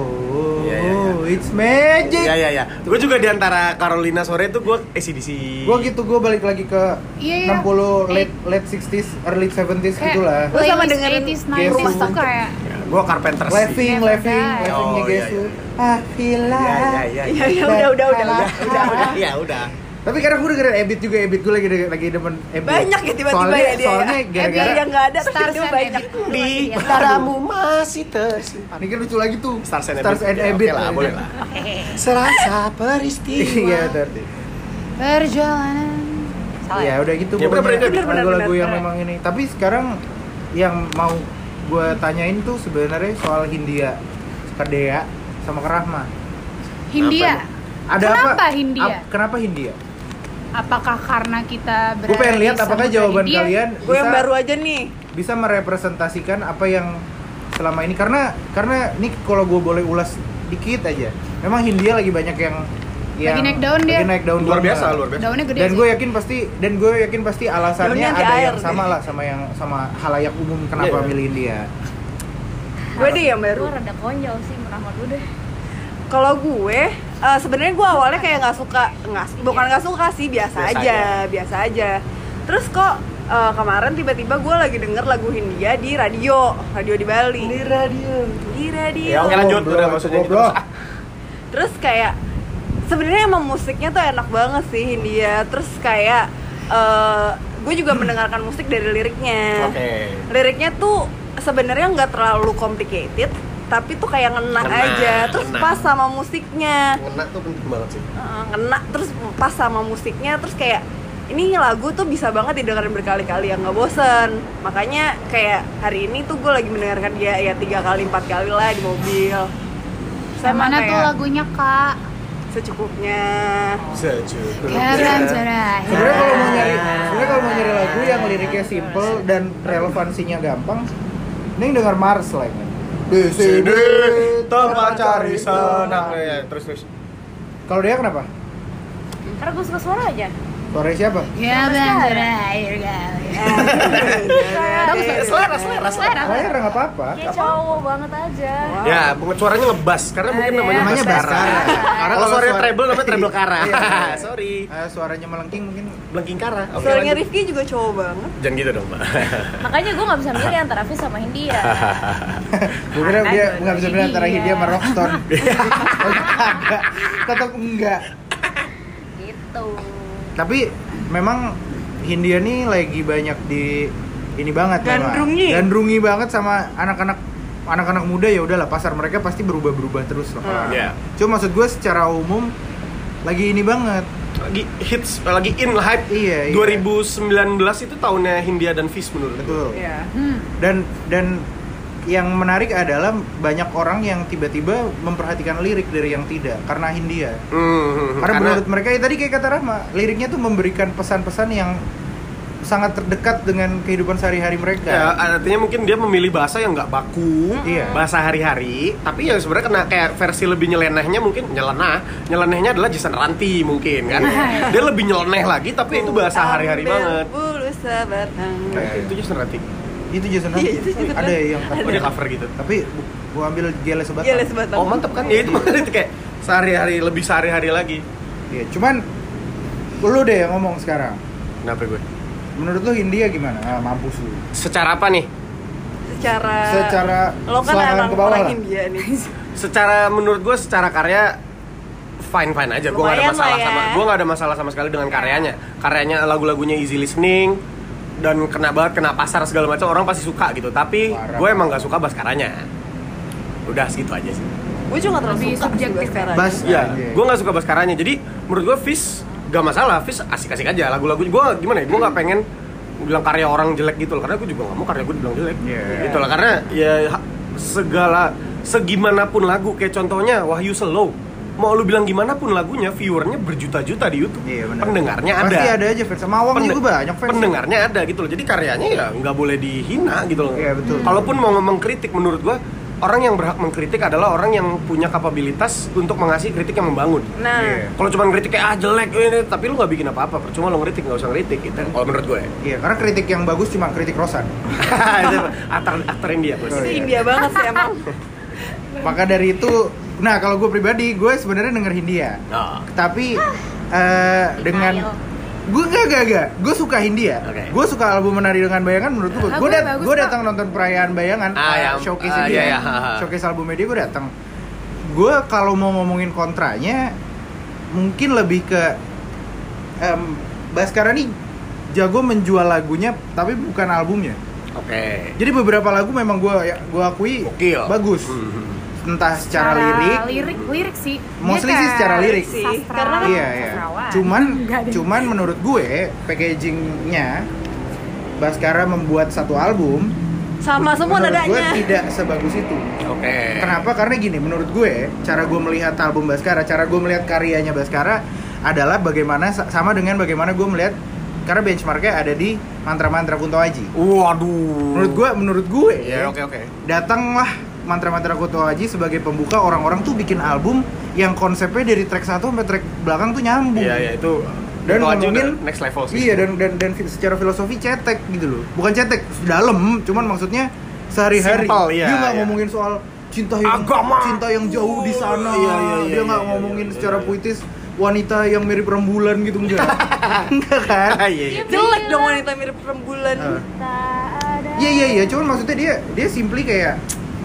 Iya, iya, iya. it's magic. Ya ya ya. Gue juga di antara Carolina sore itu gue ACDC. Gue gitu gue balik lagi ke Iya, iya. 60 late late 60s early 70s Kayak gitulah. Lu sama dengerin 80s, Gesu. 90s tuh kayak Gue Carpenter sih. Laughing, Never laughing, die. laughingnya Oh, iya, Gesu. iya. Ah, feel Ya ya ya. iya iya udah udah udah Udah, Udah udah. Ya udah. Tapi karena gue dengerin Ebit juga, Ebit gue lagi lagi demen Ebit. banyak ya tiba-tiba soalnya, ya dia Soalnya ya. gara-gara yang nggak ada tapi dia and banyak Di darahmu masih tersimpan. ini kan lucu lagi tuh. Stars and Stars and Ya, Ebit. Oke lah, boleh lah. Serasa peristiwa. Iya, betul. perjalanan. Salah Iya ya? udah gitu Ya, bener, pokoknya bener, bener, lagu-lagu yang memang ini. Tapi sekarang yang mau gue tanyain tuh sebenarnya soal Hindia, Kedea, sama Kerahma. Hindia. Ada Kenapa apa? Hindia? Ap- kenapa Hindia? Apakah karena kita berada Gue pengen lihat apakah jawaban Hindia? kalian gue yang bisa baru aja nih bisa merepresentasikan apa yang selama ini karena karena ini kalau gue boleh ulas dikit aja. Memang Hindia lagi banyak yang yang Lagi naik daun dia. lagi naik daun Luar biasa, luar biasa. Daunnya gede dan gue yakin pasti dan gue yakin pasti alasannya ada air yang sama deh. lah sama yang sama halayak umum kenapa Iya. milih India gue deh yang baru gue rada konyol sih merahmat lu deh kalau gue eh, sebenarnya gue awalnya kayak nggak suka nggak bukan nggak suka sih biasa, Biasa aja, biasa aja. Terus kok eh, kemarin tiba-tiba gue lagi denger lagu Hindia di radio radio di Bali. Di radio. Di radio. Ya oke lanjut. Udah maksudnya gitu. terus kayak sebenarnya emang musiknya tuh enak banget sih Hindia. Terus kayak eh, gue juga mendengarkan musik dari liriknya. Oke. liriknya tuh sebenarnya nggak terlalu complicated tapi tuh kayak ngena, Ngena, aja. Terus ngena. pas sama musiknya. Ngena tuh penting banget sih. Heeh, ngena terus pas sama musiknya terus kayak ini lagu tuh bisa banget didengarin berkali-kali ya nggak bosen. Makanya kayak hari ini tuh gue lagi mendengarkan dia ya tiga kali empat kali lah di mobil. Yang mana tuh lagunya kak? secukupnya. Garam sebenarnya kalau mau nyari sebenarnya kalau mau nyari lagu yang liriknya simple dan relevansinya gampang mending denger Mars lah kan di Sini tempat cari senang. ya terus terus. kalau dia kenapa? Karena gue suka suara aja. Suara siapa Garam terakhir kali. Selera selera selera. Selera nggak apa-apa kayak cowok banget aja Ya, bunga suaranya ngebas karena mungkin namanya Namanya Baskara. Baskara. Karena Kalau suaranya suara- treble namanya treble kara. Iya. Sorry. Eh, suaranya melengking mungkin Blengking kara. Oke. suaranya. Rifki juga cowok banget Jangan gitu dong, Mbak. makanya gue nggak bisa milih antara Fis sama Hindia gue kira dia nggak bisa bilang antara dia. Hindia sama Rockstone enggak tetap enggak gitu tapi memang Hindia nih lagi banyak di ini banget memang. Gandrungi. Gandrungi banget sama anak-anak anak-anak muda ya udahlah pasar mereka pasti berubah-berubah terus lah. Hmm. Iya. Cuma maksud gue secara umum lagi ini banget. Lagi hits, lagi in hype. Iya, iya. 2019 itu tahunnya Hindia dan Fish menurut gue. Betul. Iya. Hmm. Dan dan yang menarik adalah banyak orang yang tiba-tiba memperhatikan lirik dari yang tidak karena Hindia. Hmm, Karena, menurut mereka ya tadi kayak kata Rahma, liriknya tuh memberikan pesan-pesan yang sangat terdekat dengan kehidupan sehari-hari mereka. Ya, artinya mungkin dia memilih bahasa yang nggak baku, Iya. bahasa hari-hari, tapi yang sebenarnya kena kayak versi lebih nyelenehnya mungkin nyelenah, nyelenehnya adalah Jason Ranti mungkin kan, dia lebih nyeleneh lagi tapi itu bahasa hari-hari banget. Bulu sebatang. Nah, itu Jason Ranti. Itu Jason Iya, Ranti. itu Jason Ada yang Oh dia cover gitu. tapi gua ambil gele sebatang. Gila sebatang. Oh mantep kan? Ya itu makanya itu kayak sehari-hari lebih sehari-hari lagi. Iya, cuman lu deh yang ngomong sekarang. Kenapa gue? Menurut lu Hindia gimana? Ah, mampus lu. Secara apa nih? Secara Secara lo kan emang ke bawah orang lah. India nih. Secara menurut gue secara karya fine fine aja. Gue gak ada masalah lah ya. sama gue gak ada masalah sama sekali dengan karyanya. Karyanya lagu-lagunya easy listening dan kena banget kena pasar segala macam orang pasti suka gitu. Tapi gue emang gak suka baskaranya. Udah segitu aja sih. Gue juga gak terlalu suka subjektif ya. sekarang. Bas Iya, Anjay. gue gak suka baskaranya. Jadi menurut gue Fish gak masalah. Fish asik-asik aja lagu-lagu. Gue gimana ya? Gue gak pengen bilang karya orang jelek gitu loh. Karena gue juga gak mau karya gue dibilang jelek. Iya. Gitu lah. Karena ya segala segimanapun lagu kayak contohnya Wahyu Slow. Mau lu bilang gimana pun lagunya, viewernya berjuta-juta di YouTube. Iya, benar. Pendengarnya ada. Pasti ada aja fans. Mawang Pende- juga banyak fans. Pendengarnya ada gitu loh. Jadi karyanya ya nggak boleh dihina gitu loh. Iya, betul. Kalaupun mau mengkritik menurut gua orang yang berhak mengkritik adalah orang yang punya kapabilitas untuk mengasih kritik yang membangun. Nah, Iya. Kalau cuma kritik kayak ah jelek ini, tapi lu nggak bikin apa-apa. Percuma lu ngeritik nggak usah ngeritik gitu. Kalau menurut gue. Iya, karena kritik yang bagus cuma kritik Rosan. Aktor aktor India bos. Oh, itu iya. India banget sih emang. Maka dari itu, nah kalau gue pribadi, gue sebenarnya denger Hindia. Nah, Tapi eh, dengan. Gue gak gak gak, gue suka Hindia. Oke. Gue suka album Menari dengan Bayangan. Menurut gue, gue dat gue datang nonton perayaan Bayangan, Ah, yang- showcase ah, dia, iya, iya, ha, ha. showcase albumnya dia gue datang. Gue kalau mau ngomongin kontranya, mungkin lebih ke em, Baskara nih jago menjual lagunya, tapi bukan albumnya. oke. Jadi beberapa lagu memang gue ya, gue akui Gokil. bagus. Hmm. Entah secara lirik, lirik lirik sih Mostly sih secara lirik. sih. sastra- Karena kan- Iya, iya. Cuman cuman menurut gue packagingnya Baskara membuat satu album Sama semua menurut gue tidak sebagus itu. Oke. Kenapa? Karena gini, menurut gue cara gue melihat album Baskara, cara gue melihat karyanya Baskara adalah bagaimana sama dengan bagaimana gue melihat karena benchmarknya ada di mantra-mantra Kunto Aji. Waduh. Menurut gue, menurut gue, Ya oke oke. datanglah mantra-mantra Kunto Aji sebagai pembuka orang-orang tuh bikin album yang konsepnya dari track satu sampai track belakang tuh nyambung. Iya iya itu. Dan ngomongin next level sih. Iya dan dan dan secara filosofi cetek gitu loh. Bukan cetek dalam, cuman maksudnya sehari-hari. Simple, iya, Dia nggak iya. ngomongin soal cinta yang Agama. cinta yang jauh di sana. Iya, iya, iya, Dia nggak iya, ngomongin iya, secara iya. puitis wanita yang mirip rembulan gitu enggak. enggak kan? Iya iya. Jelek dong wanita mirip rembulan. Ada. Iya iya iya, cuman maksudnya dia dia simply kayak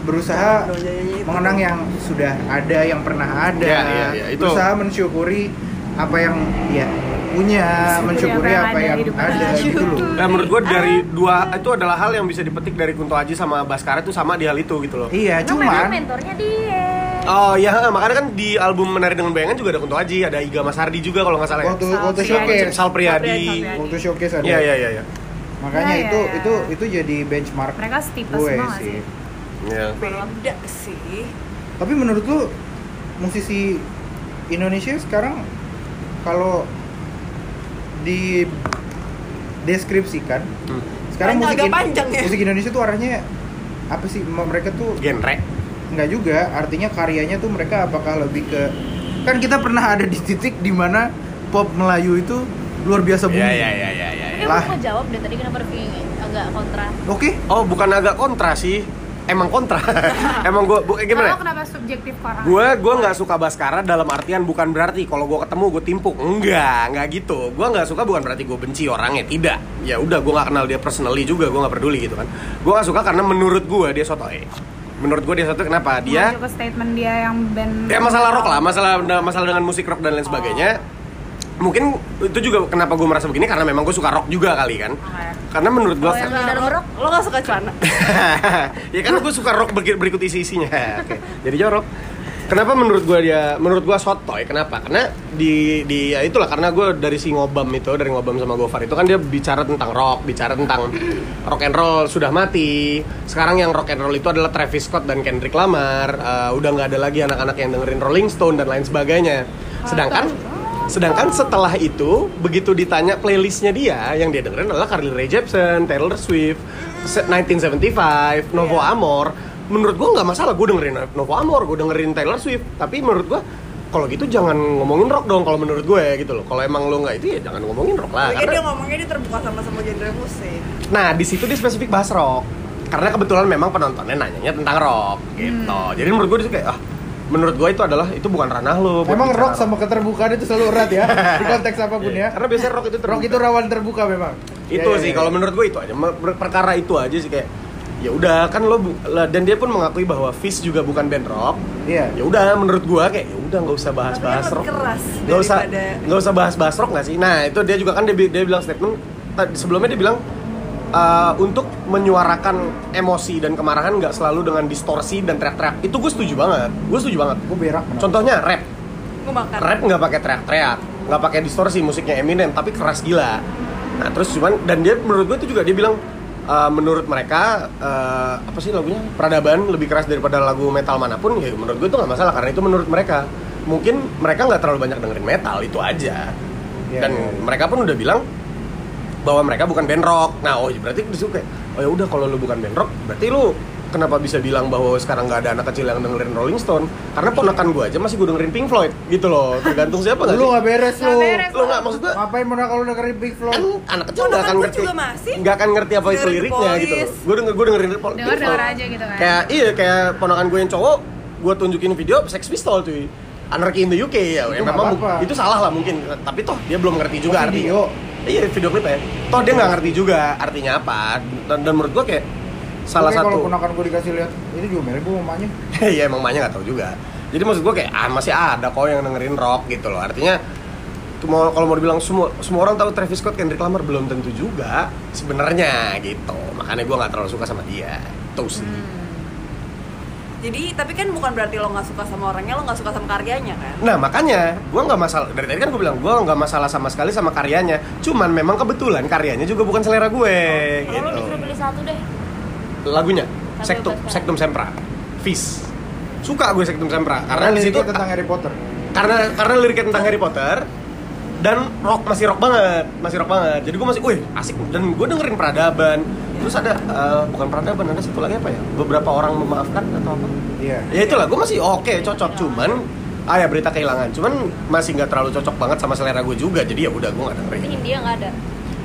berusaha Dong, nyanyi itu. mengenang yang sudah ada, yang pernah ada. Iya, iya, iya, itu. Berusaha mensyukuri apa yang dia punya, mensyukuri apa yang ada kita. gitu loh. Nah, menurut gue dari dua itu adalah hal yang bisa dipetik dari Kunto Aji sama Baskara itu sama di hal itu gitu loh. Iya, Karena cuman mentornya dia. Oh iya, makanya kan di album Menari dengan Bayangan juga ada Kunto Aji, ada Iga Mas Hardi juga kalau nggak salah ya. waktu Sal waktu Priadi. showcase, Sal Priadi. Waktu showcase ada. Iya iya iya iya. Makanya Iya, itu iya, iya. itu itu jadi benchmark Mereka semua nggak sih. sih? Iya. Beda sih. Tapi menurut lu musisi Indonesia sekarang kalau di deskripsikan Hmm. sekarang Panjang, musik, agak In- panjang ya. musik Indonesia tuh arahnya apa sih mereka tuh Genre. nggak juga artinya karyanya tuh mereka apakah lebih ke kan kita pernah ada di titik di mana pop Melayu itu luar biasa booming Iya iya iya iya iya. Tapi Lah. aku jawab deh tadi kenapa agak kontra. oke Oh, bukan agak kontra sih. Emang kontra. Emang gue bu, eh, Kalau gimana? kenapa subjektif orang? Gue gue nggak suka Baskara dalam artian bukan berarti kalau gue ketemu gue timpuk. Enggak, nggak gitu. Gue nggak suka bukan berarti gue benci orangnya. Tidak. Ya udah gue nggak kenal dia personally juga. Gue nggak peduli gitu kan. Gue nggak suka karena menurut gue dia sotoy. Menurut gue dia sotoy kenapa? Dia statement dia yang band ya masalah rock lah, masalah masalah dengan musik rock dan lain sebagainya. Mungkin itu juga kenapa gue merasa begini karena memang gue suka rock juga kali kan? Karena menurut gue Kalau yang Nah, Dark lo, rock? lo gak suka celana? ya kan gue suka rock berikut, berikut isi isinya. Oke jadi jorok kenapa menurut gue dia menurut gue sotoy kenapa? Karena di di ya itulah karena gue dari si ngobam itu dari ngobam sama gofar itu kan dia bicara tentang rock bicara tentang rock and roll sudah mati. Sekarang yang rock and roll itu adalah Travis Scott dan Kendrick Lamar. Eh, udah nggak ada lagi anak-anak yang dengerin Rolling Stone dan lain sebagainya. Sedangkan sedangkan setelah itu begitu ditanya playlistnya dia yang dia dengerin adalah Carly Rae Jepsen, Taylor Swift, se- 1975, Novo Amor. Menurut gua nggak masalah gue dengerin Novo Amor, gue dengerin Taylor Swift. Tapi menurut gua kalau gitu jangan ngomongin rock dong kalau menurut gue gitu loh. Kalau emang lo nggak itu ya jangan ngomongin rock lah. Karena- dia ngomongnya dia terbuka sama semua genre musik. Nah, di situ dia spesifik bahas rock. Karena kebetulan memang penontonnya nanyanya tentang rock gitu. Jadi menurut gue itu kayak ah menurut gue itu adalah itu bukan ranah lo. buat Emang bicara rock sama keterbukaan itu selalu erat ya di konteks apa pun ya. Karena biasanya rock itu Rock itu rawan terbuka memang. itu Ya, ya, sih ya. kalau menurut gue itu aja perkara itu aja sih kayak ya udah kan lo dan dia pun mengakui bahwa Fish juga bukan band rock Iya. ya udah menurut gue kayak ya udah nggak usah bahas-bahas Tapi kan rock nggak usah nggak usah bahas-bahas rock nggak sih nah itu dia juga kan dia, dia bilang statement ta- sebelumnya dia bilang uh, untuk menyuarakan emosi dan kemarahan nggak selalu dengan distorsi dan teriak-teriak itu gue setuju banget gue setuju banget Gue berak. kenapa? contohnya rap Gue makan. rap nggak pakai teriak-teriak nggak pakai distorsi musiknya Eminem tapi keras gila nah terus cuman dan dia menurut gue itu juga dia bilang uh, menurut mereka uh, apa sih lagunya peradaban lebih keras daripada lagu metal mana pun ya menurut gue itu nggak masalah karena itu menurut mereka mungkin mereka nggak terlalu banyak dengerin metal itu aja Iya, dan iya, iya. mereka pun udah bilang bahwa mereka bukan band rock. Nah oh berarti di situ kayak oh ya udah kalau lu bukan band rock berarti lu kenapa bisa bilang bahwa sekarang nggak ada anak kecil yang dengerin Rolling Stone? Karena ponakan gue aja masih gue dengerin Pink Floyd gitu loh. Tergantung siapa nggak Lu nggak beres lu. lo nggak maksud gue Ngapain mau kalau dengerin Big Floyd? kan anak kecil nggak akan gue ngerti nggak akan ngerti apa itu dengerin liriknya gitu gue denger gue dengerin Pink Floyd. Dengar-dengar aja gitu kan. kayak iya kayak ponakan gue yang cowok gue tunjukin video Sex Pistol cuy. Anarchy in the UK ya, Itu ya memang apa-apa. itu salah lah mungkin. Tapi toh dia belum ngerti juga Oh, artinya. Iya video klip ya toh dia nggak ngerti juga artinya apa dan, dan menurut gue kayak salah Oke, Kalau satu ponakan gue dikasih lihat, ini juga merek gue mamanya. Iya emang banyak nggak tahu juga. Jadi maksud gue kayak ah, masih ada kok yang dengerin rock gitu loh. Artinya tuh mau kalau mau dibilang semua semua orang tahu Travis Scott, Kendrick Lamar belum tentu juga sebenarnya gitu. Makanya gue nggak terlalu suka sama dia. Tuh sih. Jadi tapi kan bukan berarti lo nggak suka sama orangnya, lo nggak suka sama karyanya kan? Nah makanya gue nggak masalah dari tadi kan gue bilang gue nggak masalah sama sekali sama karyanya. Cuman memang kebetulan karyanya juga bukan selera gue Kalau gitu. lo disuruh pilih satu deh Lagunya Tapi Sektum bukan Sektum Sempra, Fish. Suka gue Sektum Sempra karena di situ tentang Harry Potter. karena karena liriknya tentang Harry Potter dan rock masih rock banget masih rock banget jadi gue masih wih asik dan gue dengerin peradaban terus ada eh, bukan peradaban ada satu lagi apa ya beberapa orang memaafkan atau apa Iya. ya itulah gue masih oke cocok cuman ah ya berita kehilangan cuman masih nggak terlalu cocok banget sama selera gue juga jadi ya udah gue nggak Tapi dengerin Hindia nggak ada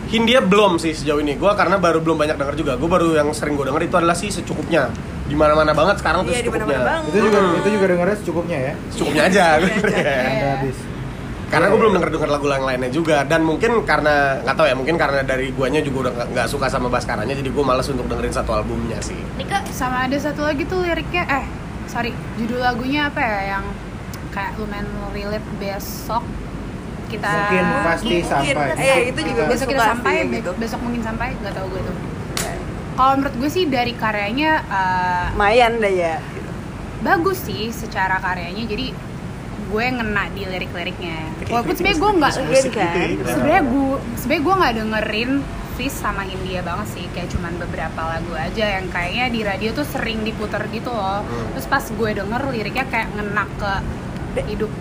Hindia belum sih sejauh ini gue karena baru belum banyak denger juga gue baru yang sering gue denger itu adalah sih secukupnya di mana mana banget sekarang tuh Iya, di secukupnya banget. Itu juga Hmm. itu juga dengernya secukupnya ya. secukupnya aja gue dengernya. Anda habis. Karena gue belum denger denger lagu yang lainnya juga dan mungkin karena nggak tahu ya mungkin karena dari guanya juga udah nggak- suka sama Baskaranya jadi gue malas untuk dengerin satu albumnya sih Nika Sama ada satu lagi tuh liriknya eh sorry judul lagunya apa ya yang kayak lumayan relate besok kita Mungkin pasti Mungkin, sampai. eh, itu juga besok kita sampai gitu. besok mungkin sampai nggak tahu gue tuh kalau menurut gue sih dari karyanya eh, Lumayan deh ya. bagus sih secara karyanya jadi gue ngena di lirik-liriknya. Walaupun sebenarnya gue nggak musik kan? sebenarnya gue sebenarnya gue nggak dengerin Fizz sama India banget sih. Kayak cuman beberapa lagu aja yang kayaknya di radio tuh sering diputer gitu loh. Hmm. terus pas gue denger liriknya kayak ngena ke hidup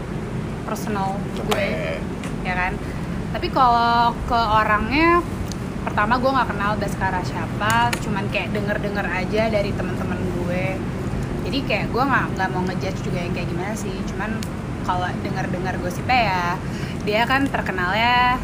personal gue ya kan? Tapi kalau ke orangnya pertama gue nggak kenal Baskara siapa cuman kayak denger denger aja dari teman-teman gue. Jadi kayak gue nggak nggak mau ngejudge juga yang kayak gimana sih. Cuman kalau denger dengar gosipnya ya dia kan terkenalnya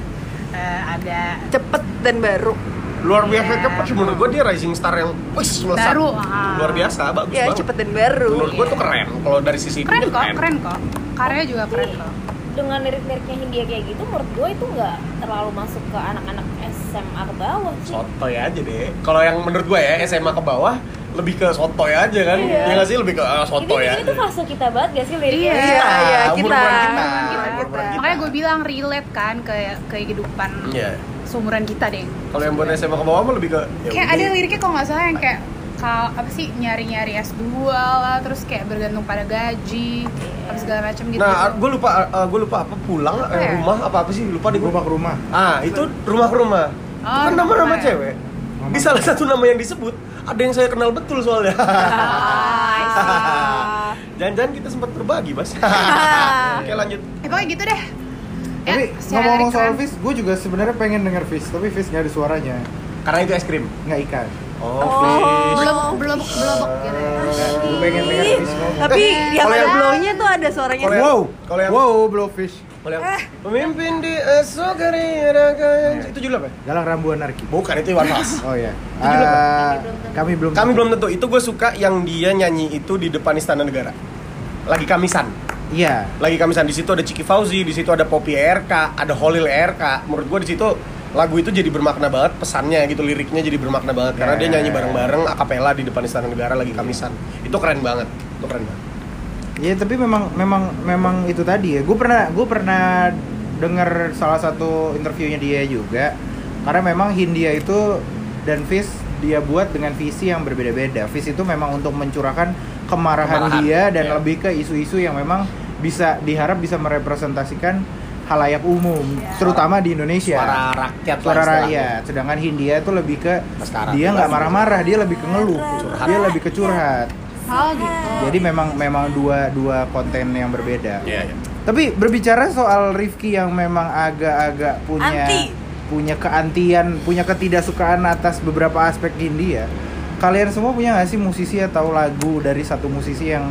eh, ada Cepet dan baru. luar biasa Iya. cepet sih menurut gue dia rising star yang wis melesat Baru, ah. luar biasa bagus Ya banget cepet dan baru. menurut gue tuh keren kalau dari sisi itu keren dia kok keren kok karyanya juga keren kok dengan lirik-liriknya Hindia kayak gitu menurut gue itu nggak terlalu masuk ke anak-anak SMA ke bawah sih soto ya aja deh kalau yang menurut gue ya SMA ke bawah lebih ke sotoy aja kan Iya. ya nggak sih lebih ke ah, Ini, sotoy ini aja tuh fase kita banget gak sih liriknya? Iya. Iya, iya, kita. kita, Kita. kita. makanya gue bilang relate kan ke kehidupan Iya. seumuran kita deh kalau yang buat SMA ke bawah mah lebih ke ya kayak ada liriknya kalau nggak salah yang kayak kal apa sih nyari-nyari S2 lah terus kayak bergantung pada gaji apa segala macam gitu nah gue lupa gue lupa apa pulang Apa eh, ya? rumah apa apa sih lupa di Rumah ke rumah. ah itu rumah ke rumah Oh, itu kan rumah nama-nama rumah. cewek di salah satu nama yang disebut ada yang saya kenal betul soalnya jangan-jangan kita sempat berbagi mas oke lanjut eh pokoknya gitu deh Ya, Tapi ngomong-ngomong lirik soal. Fish, gue juga sebenarnya pengen denger Fish, tapi Fish nggak ada suaranya, karena itu es krim nggak ikan. oh, Oh. fish. belum belum belum gitu ya. Gue pengen denger Fish ngomong. Tapi yang kalau ada yang- blownya tuh ada suaranya. Wow, kalau yang- wow, blow Fish. Kalau yang pemimpin di esok hari ada kaya- itu judul apa? Galang Rambu Anarki. Bukan itu Iwan Fals. Oh ya. judul apa? kami belum. Kami belum tentu. Itu gue suka yang dia nyanyi itu di depan Istana Negara. Lagi kamisan. Iya. Lagi kamisan di situ ada Ciki Fauzi, di situ ada Poppy RK, ada Holil RK. Menurut gue di situ lagu itu jadi bermakna banget pesannya gitu liriknya jadi bermakna banget karena dia Ya. nyanyi bareng-bareng akapela di depan Istana Negara lagi kamisan. Itu keren banget. Itu keren banget. Iya tapi memang memang memang itu tadi ya. Gue pernah gue pernah dengar salah satu interviewnya dia juga. Karena memang Hindia itu dan Fish dia buat dengan visi yang berbeda-beda. Fish itu memang untuk mencurahkan kemarahan, Kemarahan, dia dan iya. lebih ke isu-isu yang memang bisa diharap bisa merepresentasikan halayak umum, terutama di Indonesia. Suara rakyat Suara rakyat. Sedangkan Hindia itu lebih ke Sekarang. dia nggak marah-marah, dia lebih ke ngeluh, Curhat. dia lebih ke curhat. Oh gitu Jadi memang memang dua dua konten yang berbeda. Iya, iya. Tapi berbicara soal Rifki yang memang agak-agak punya Anti. punya keantian, punya ketidaksukaan atas beberapa aspek India. Kalian semua punya nggak sih musisi atau lagu dari satu musisi yang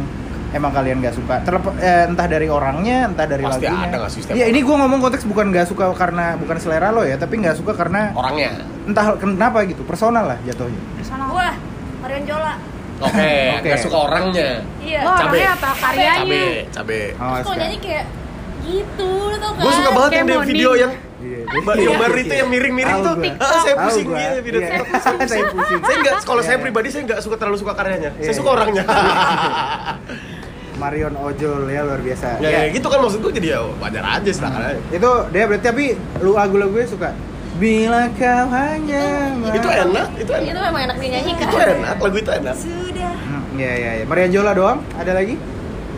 emang kalian nggak suka? Terlep- eh, entah dari orangnya, entah dari Pasti lagunya. ada nggak sih setiap Iya, ini gue ngomong konteks bukan nggak suka karena bukan selera lo ya, tapi nggak suka karena Orangnya. entah kenapa gitu, personal lah jatuhnya. Personal. Wah, Marion Jola. Oke, Oke. nggak suka orangnya. Iya. Lo Cabe. orangnya apa karyanya Cabe, cabe. Oh, Terus kalau nyanyi kayak gitu, lo tau kan? Gue suka banget yang video yang Iya, Mbak yang baru itu yang miring-miring tuh. gua. Ah, saya pusing gitu video Iya. TikTok. Saya Saya pusing. Saya enggak kalau saya Iya. pribadi saya enggak suka terlalu suka karyanya. Saya Iya. suka orangnya. Marion Ojol ya luar biasa. ya, ya, gitu kan maksud gue jadi ya wajar aja silakan aja. Itu dia berarti tapi lu lagu-lagunya suka. Bila kau hanya Itu enak, itu Itu enak. memang enak dinyanyikan. Itu enak, lagu itu enak. Sudah. Hmm, iya iya iya. Marion Jola doang? Ada lagi?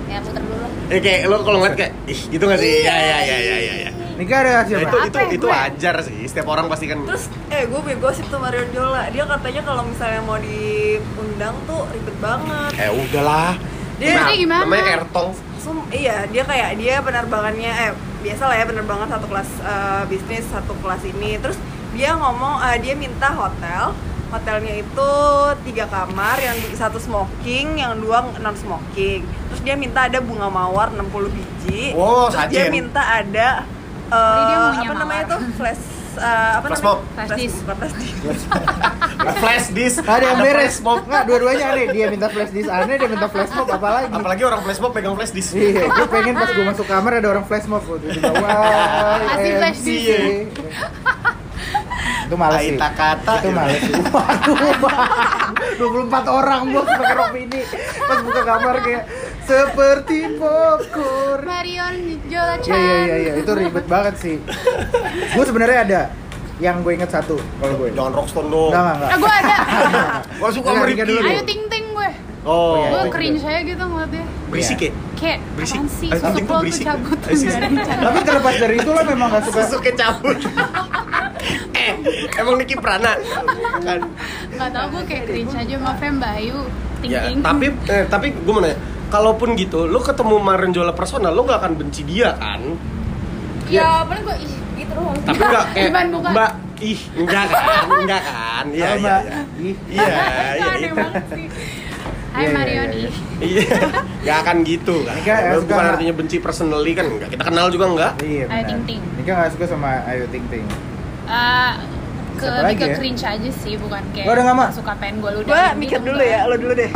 Ya puter dulu lah. Eh kayak lo kalau ngeliat kayak ih gitu gak sih? Ya ya ya ya ya. ya. Nikah ada Ya, siapa? itu itu ya, itu gue? wajar sih. Setiap orang pasti kan Terus eh gue bego sih tuh Marion Jola. Dia katanya kalau misalnya mau diundang tuh ribet banget. eh udahlah. Dia Nah, gimana? namanya Ertong. Sum, iya, dia kayak dia penerbangannya eh biasa lah ya penerbangan satu kelas eh, bisnis satu kelas ini. Terus dia ngomong eh, dia minta hotel. Hotelnya itu tiga kamar, yang satu smoking, yang dua non smoking. Terus dia minta ada bunga mawar 60 biji. Oh, Terus dia sajen. minta ada eh, Jadi dia maunya apa namanya tuh flash eh, apa Flash namanya? mob. Flash disk. flash disk. Flash disk. Ada yang beres. flash mob. Nggak, dua-duanya aneh. Dia minta flash disk aneh, dia minta flash mob apalagi. Apalagi orang flash mob pegang flash disk. Iya, gue pengen pas gue masuk kamar ada orang flash mob gue tiba wah, Kasih flash disk. Itu males sih. Aita kata. Itu males sih. Waduh, 24 orang bos pakai rok ini. Pas buka kamar kayak seperti popcorn. Marion Jola Iya Chan iya iya iya, itu ribet banget sih. Gue sebenarnya ada yang gue inget satu kalau gue. Jangan rockstone dong. Enggak enggak ah gue ada Gua suka Ricky. dulu. ayo ting ting gue Oh, iya, gue iya. cringe aja gitu ngeliatnya berisik ya? kayak Berisik. apaan sih susuk lo tuh cabut. Nggak cabut. Tapi terlepas dari itu lo memang gak suka Susu kecabut. eh, emang Niki Prana. Kan. nggak tau gue kayak cringe aja sama Fem Bayu ting Ya, tapi eh, tapi gue mau nanya, kalaupun gitu, lo ketemu Marenjola personal, lo gak akan benci dia kan? Ya, paling gue ih gitu doang. Tapi enggak kayak. Mbak, ih, enggak kan? Enggak kan? Iya, Halo, iya, Mbak. iya. Iya, iya, iya. sih Hai Iya, iya, Marion iya, iya. Iya, gak akan gitu kan? Nika, ya, suka bukan nggak? artinya benci personally kan enggak. Kita kenal juga enggak? Iya Ayo, benar. Ting Ting. Nika gak suka sama Ayo Ting Ting Eh, ke Siapa lebih ke ya? cringe aja sih bukan kayak Lo nggak, Mak? suka pengen gue ludahin Gue gitu, mikir dulu enggak. ya, lo dulu deh.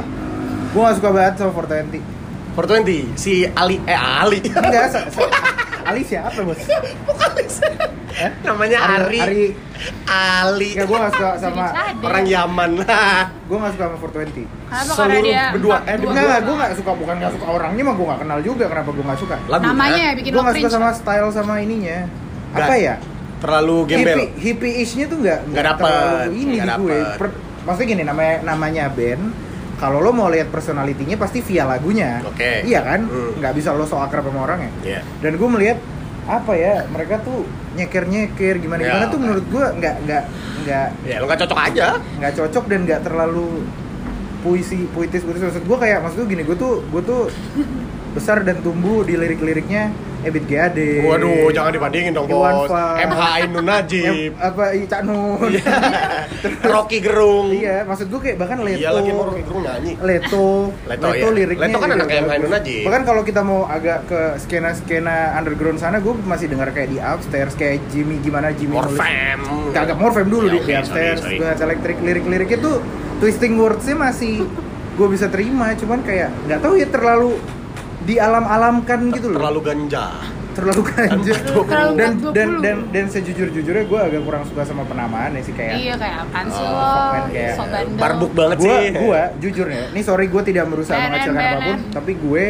Gue gak suka banget sama 420 420 si Ali eh Ali. Enggak, sa- sa- Ali siapa bos? Vokalis. Hah? Namanya Ari. Ari. Ali. Ya gue gak suka sama. Orang Yaman gue gak suka sama 420. Kenapa karena Seluruh dia berdua, eh, dua? Enggak, gue gak suka bukan gak suka orangnya mah gue gak kenal juga kenapa gue gak suka. Lagu Namanya ya bikin Gue gak suka sama style sama ininya. Apa ya? Terlalu gembel. Hippie, hippie-ish-nya tuh nggak Nggak dapet, terlalu ini nggak di gue. Per- maksudnya gini namanya namanya band. Kalau lo mau lihat personalitinya pasti via lagunya. Oke. Iya kan? Hmm. Nggak bisa lo so akrab sama orangnya. Iya. Dan gue melihat apa ya mereka tuh nyeker nyeker gimana gimana Ya. tuh menurut gue nggak nggak nggak Ya lo gak cocok aja. nggak cocok dan nggak terlalu puisi puitis puitis maksud gue kayak maksud gue gini gue tuh gue tuh besar dan tumbuh di lirik-liriknya Ebit GAD Waduh, jangan dibandingin dong Iwan bos. MH Ainun Najib. Em- apa I- Cak Nun Iya. Rocky Gerung. iya maksud gue kayak bahkan Leto Iya lagi mau Rocky Gerung nyanyi. Leto Leto, iya. liriknya Leto kan juga anak kayak bagus. Ainun Najib. bahkan kalau kita mau agak ke skena-skena underground sana gue masih dengar kayak di upstairs kayak Jimmy gimana Jimmy Morfem. kagak Morfem dulu Ya, di, sorry, upstairs sorry. gue elektrik lirik-liriknya tuh twisting wordsnya masih gue bisa terima cuman kayak nggak tahu ya terlalu dialam-alamkan gitu loh Terlalu ganja. terlalu ganja Terlalu dan 420. dan dan dan sejujur-jujurnya gue agak kurang suka sama penamaannya sih kayak Iya kayak apaan sih Oh, lo? kayak So bandel. Barbuk banget gua sih. gua jujur ya ini sorry gue tidak berusaha Benen, mengecilkan apa pun tapi gue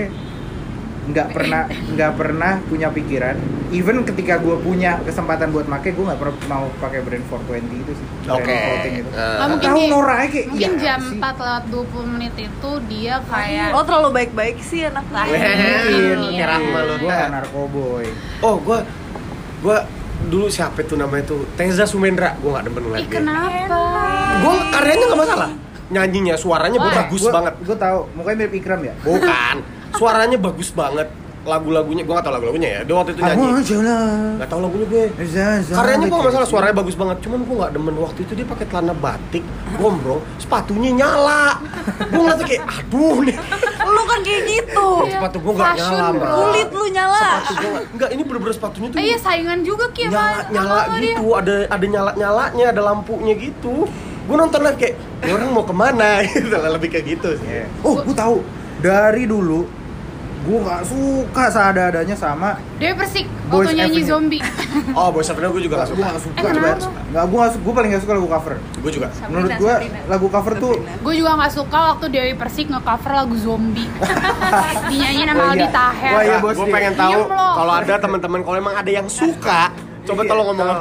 nggak pernah nggak pernah punya pikiran even ketika gue punya kesempatan buat make gue nggak pernah mau pakai brand 420 itu sih brand Oke. itu Eh, Oh, Nggak mungkin tahu noraknya kayak Mungkin iya jam sih. 4 lewat 20 menit itu dia kayak Oh terlalu baik-baik sih anak Lah, gue. mungkin Iya. Kayak Rahma lu. gue nggak narkoboy Oh, gua gua dulu siapa itu namanya tuh Teza Sumendra. Gua gak demen ngeliat Ih dia. kenapa? Gua karyanya gak masalah. Nyanyinya, suaranya Wah. bagus banget. gue tahu mukanya mirip Ikram ya Bukan. Suaranya bagus banget. Lagu-lagunya, gua gak tau lagu-lagunya ya. Dia waktu itu nyanyi. Gak tau lagunya gue. Zaza Karyanya gua gak masalah, gitu. suaranya bagus banget. Cuman gua gak demen waktu itu dia pakai celana batik, gombrong, sepatunya nyala. Gua ngeliatnya kayak, aduh nih. Lu kan kayak gitu. Sepatu gua gak Fashion, nyala, bro. Kulit lu nyala. Sepatu gua gak, enggak ini bener-bener sepatunya tuh Eh, iya saingan juga Ki sama nyala nyala sama dia. gitu ada ada nyala nyalanya ada lampunya gitu gue nonton live kayak "Ini orang mau ke mana gitu lah, lebih kayak gitu sih. Oh, gue tahu dari dulu gue nggak suka seadanya sama Dewi Persik Boys waktu nyanyi Avenue. zombie. oh boy sebenarnya gue juga gak gue suka nggak suka Eh, kenapa? nggak gue nggak gue paling nggak suka lagu cover gue juga menurut gue lagu cover tuh Gue juga nggak suka waktu Dewi Persik nge-cover lagu zombie. Dinyanyiin sama Oh, iya. Aldi Taher. Wah, iya, gue bos, dia. pengen tahu kalau ada teman-teman kalau emang ada yang suka coba Iya, tolong ngomong sama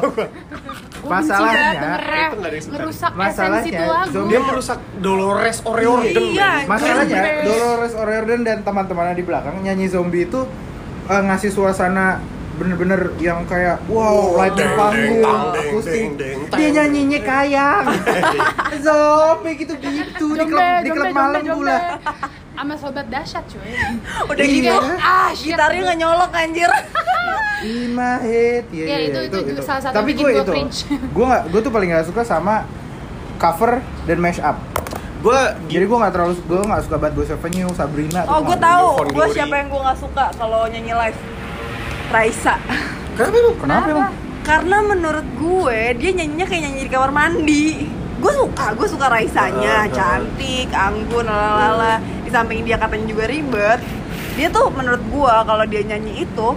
Gua Masalahnya, itu nggak ada yang suka. ngerusak Masalahnya, esensi lagu. dia merusak Dolores O'Riordan Iya. masalahnya. Dolores O'Riordan dan teman-temannya di belakang nyanyi zombie itu eh, ngasih suasana bener-bener yang kayak wow lighting panggung akustik dia nyanyinya kayang zombie gitu gitu di klub di klub malam pula Sama sobat dahsyat cuy. Udah Iya. gitu. Ah, shit. Gitarnya nggak nyolok anjir. My head, ya, Ya, ya, itu- itu juga salah satu Tapi gue gua itu, gue nggak, gue tuh paling gak suka sama cover dan mash up. gue Jadi gue nggak terlalu, gue nggak suka banget Boys Avenue, Sabrina. Oh, gue tahu. Gue siapa yang gue nggak suka kalau nyanyi live. Raisa. kenapa emang Kenapa emang? Karena menurut gue dia nyanyinya kayak nyanyi di kamar mandi. Gue suka, gue suka Raisanya, cantik, anggun, lalala. Di samping dia katanya juga ribet. Dia tuh menurut gue kalau dia nyanyi itu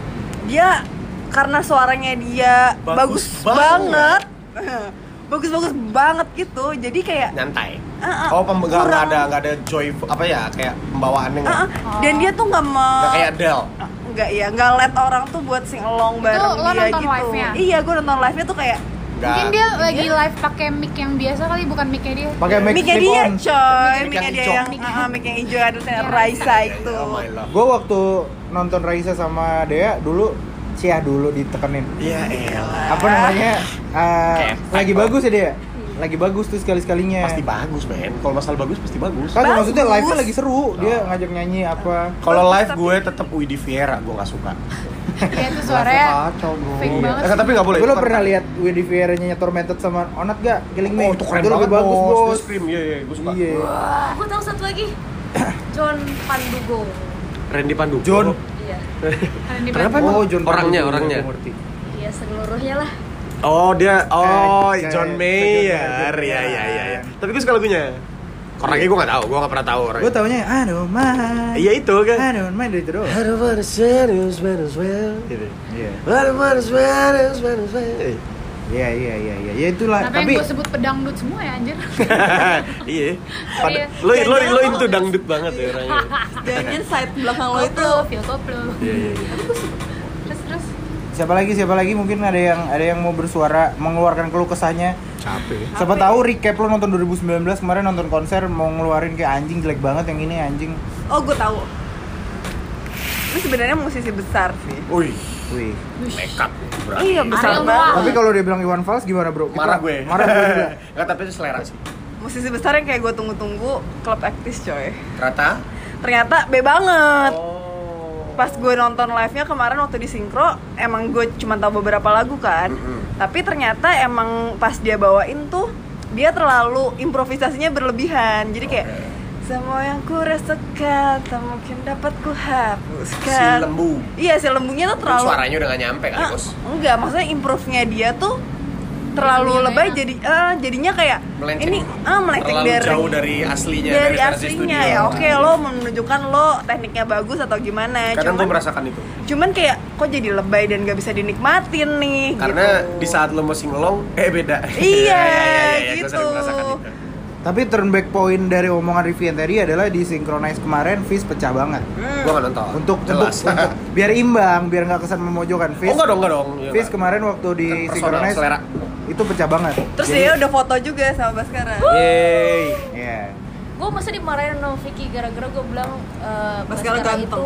dia karena suaranya dia Bagus bagus, banget. banget. Bagus-bagus banget gitu. Jadi kayak nyantai Ah, ah, oh pem- nggak ada nggak ada joy apa ya kayak pembawaannya Ah, ah. dan dia tuh nggak me nggak kayak Adele nggak ya nggak let orang tuh buat sing along bareng lo dia nonton gitu live-nya? iya gue nonton live nya tuh kayak Mungkin dia lagi live pakai mic yang biasa kali bukan mic dia. Pakai mic mic-nya clip dia on. coy Mic mic-nya yang dia yang ah, ah, mic yang hijau ada Raisa itu Oh. Gue waktu nonton Raisa sama Dea dulu, Cia dulu ditekenin. Iya elah. Apa namanya? Kayak lagi bagus ya Dea? Lagi bagus tuh sekali-sekalinya. Pasti bagus men. Kalau masalah bagus pasti bagus. Kan Bagus. maksudnya live-nya lagi seru, dia ngajak nyanyi apa. Kalau live tapi- gue tetap Widi Viera, gue nggak suka. Iya itu suaranya Kacau, bro. fake banget. Eh, tapi nggak boleh. Tapi lo itu kan- pernah lihat Widi Viera nyetor method sama Onat gak? Killing Me? Oh, itu keren lebih banget bagus, bos. scream, iya iya, gue suka. Iya. Aku tahu satu lagi. John Pandugo. Randy Pandu. John. Iya. Kenapa Oh, emang? John orangnya, orangnya. gue. Iya seluruhnya lah. Oh dia, oh Kayak- John Mayer, ya ya ya ya. Tapi gue suka lagunya. Orangnya gue nggak tahu, gue nggak pernah tahu Gue orangnya. taunya I don't mind. Iya itu kan. I don't mind itu doang. I don't wanna serious, serious, well. Gitu. Iya. I don't wanna serious, serious, well. Iya iya iya iya. Ya itulah. Kenapa Tapi yang gue sebut pedangdut semua ya anjir? Iya. Pada, Iya. lo lo lo itu lo- dangdut banget ya orangnya. Jangan side belakang lo itu Koplo, feel koplo. Iya iya iya. Siapa lagi siapa lagi mungkin ada yang ada yang mau bersuara mengeluarkan keluh kesahnya. Capek. Siapa tahu recap lo nonton 2019 kemarin nonton konser mau ngeluarin kayak anjing jelek banget yang ini anjing. Oh gue tahu Ini sebenarnya musisi besar sih Wih, Wih. nekat. Berarti. Iya besar banget. Tapi kalau dia bilang Iwan Fals gimana bro? Kita- Marah gue. Marah gue juga. Enggak, tapi itu selera sih. Musisi besar yang kayak gue tunggu-tunggu Klub Aktis coy Ternyata Ternyata B banget Oh. Pas gue nonton live-nya kemarin waktu di Sinkro Emang gue cuma tahu beberapa lagu kan. Mm-mm. Tapi ternyata emang pas dia bawain tuh Dia terlalu improvisasinya berlebihan. Jadi kayak Semua yang ku rasakan Tak mungkin dapat ku hapuskan. Si lembu. Iya si lembunya tuh terlalu Suaranya udah gak nyampe kali, Ah, enggak, maksudnya improve-nya dia tuh terlalu Gimana lebay ya? jadi eh, jadinya kayak Melenceng. ini ah melenceng Terlalu dari jauh dari aslinya, dari dari versi aslinya studio. ya oke lo menunjukkan lo tekniknya bagus atau gimana Kadang gue cuman merasakan itu. cuman kayak kok jadi lebay dan gak bisa dinikmatin nih Karena gitu. di saat lo mau singelong, eh beda. Iya, Gue gitu. sering merasakan itu. Tapi turn back point dari omongan Rivian tadi adalah di synchronize kemarin Fizz pecah banget. Hmm. Gue gak nonton. Untuk untuk, Jelas. untuk biar imbang, biar nggak kesan memojokkan. Oh Fizz enggak dong, enggak dong. Iya, Fizz kemarin waktu di Kan personal, synchronize selera. Itu pecah banget. terus Jadi- dia udah foto juga sama Baskara Yeay. Iya. gue masa dimarahin sama Vicky gara-gara gue bilang uh, Baskara Baskara ganteng. itu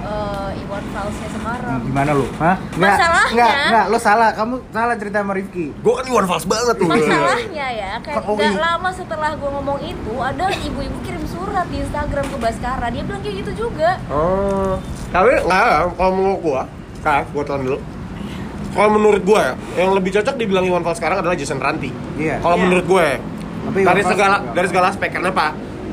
uh, Iwan Falsnya Semarang Hmm, Gimana lu? Hah? Nggak, Masalahnya- Nggak, nggak, lo salah. Kamu salah cerita sama Rifki. Gue kan Iwan Fals banget tuh. Masalahnya ya, kayak Oh, nggak iya. lama setelah gue ngomong itu Ada ibu-ibu kirim surat di Instagram ke Baskara Dia bilang kayak gitu juga Oh. Tapi enggak, kalau menurut gua, kak, gua telan dulu. Kalau menurut ya, yang lebih cocok dibilang Iwan Fals sekarang adalah Jason Ranti. Iya. Kalau Iya. menurut gue, Tapi dari segala juga. dari segala aspek kenapa?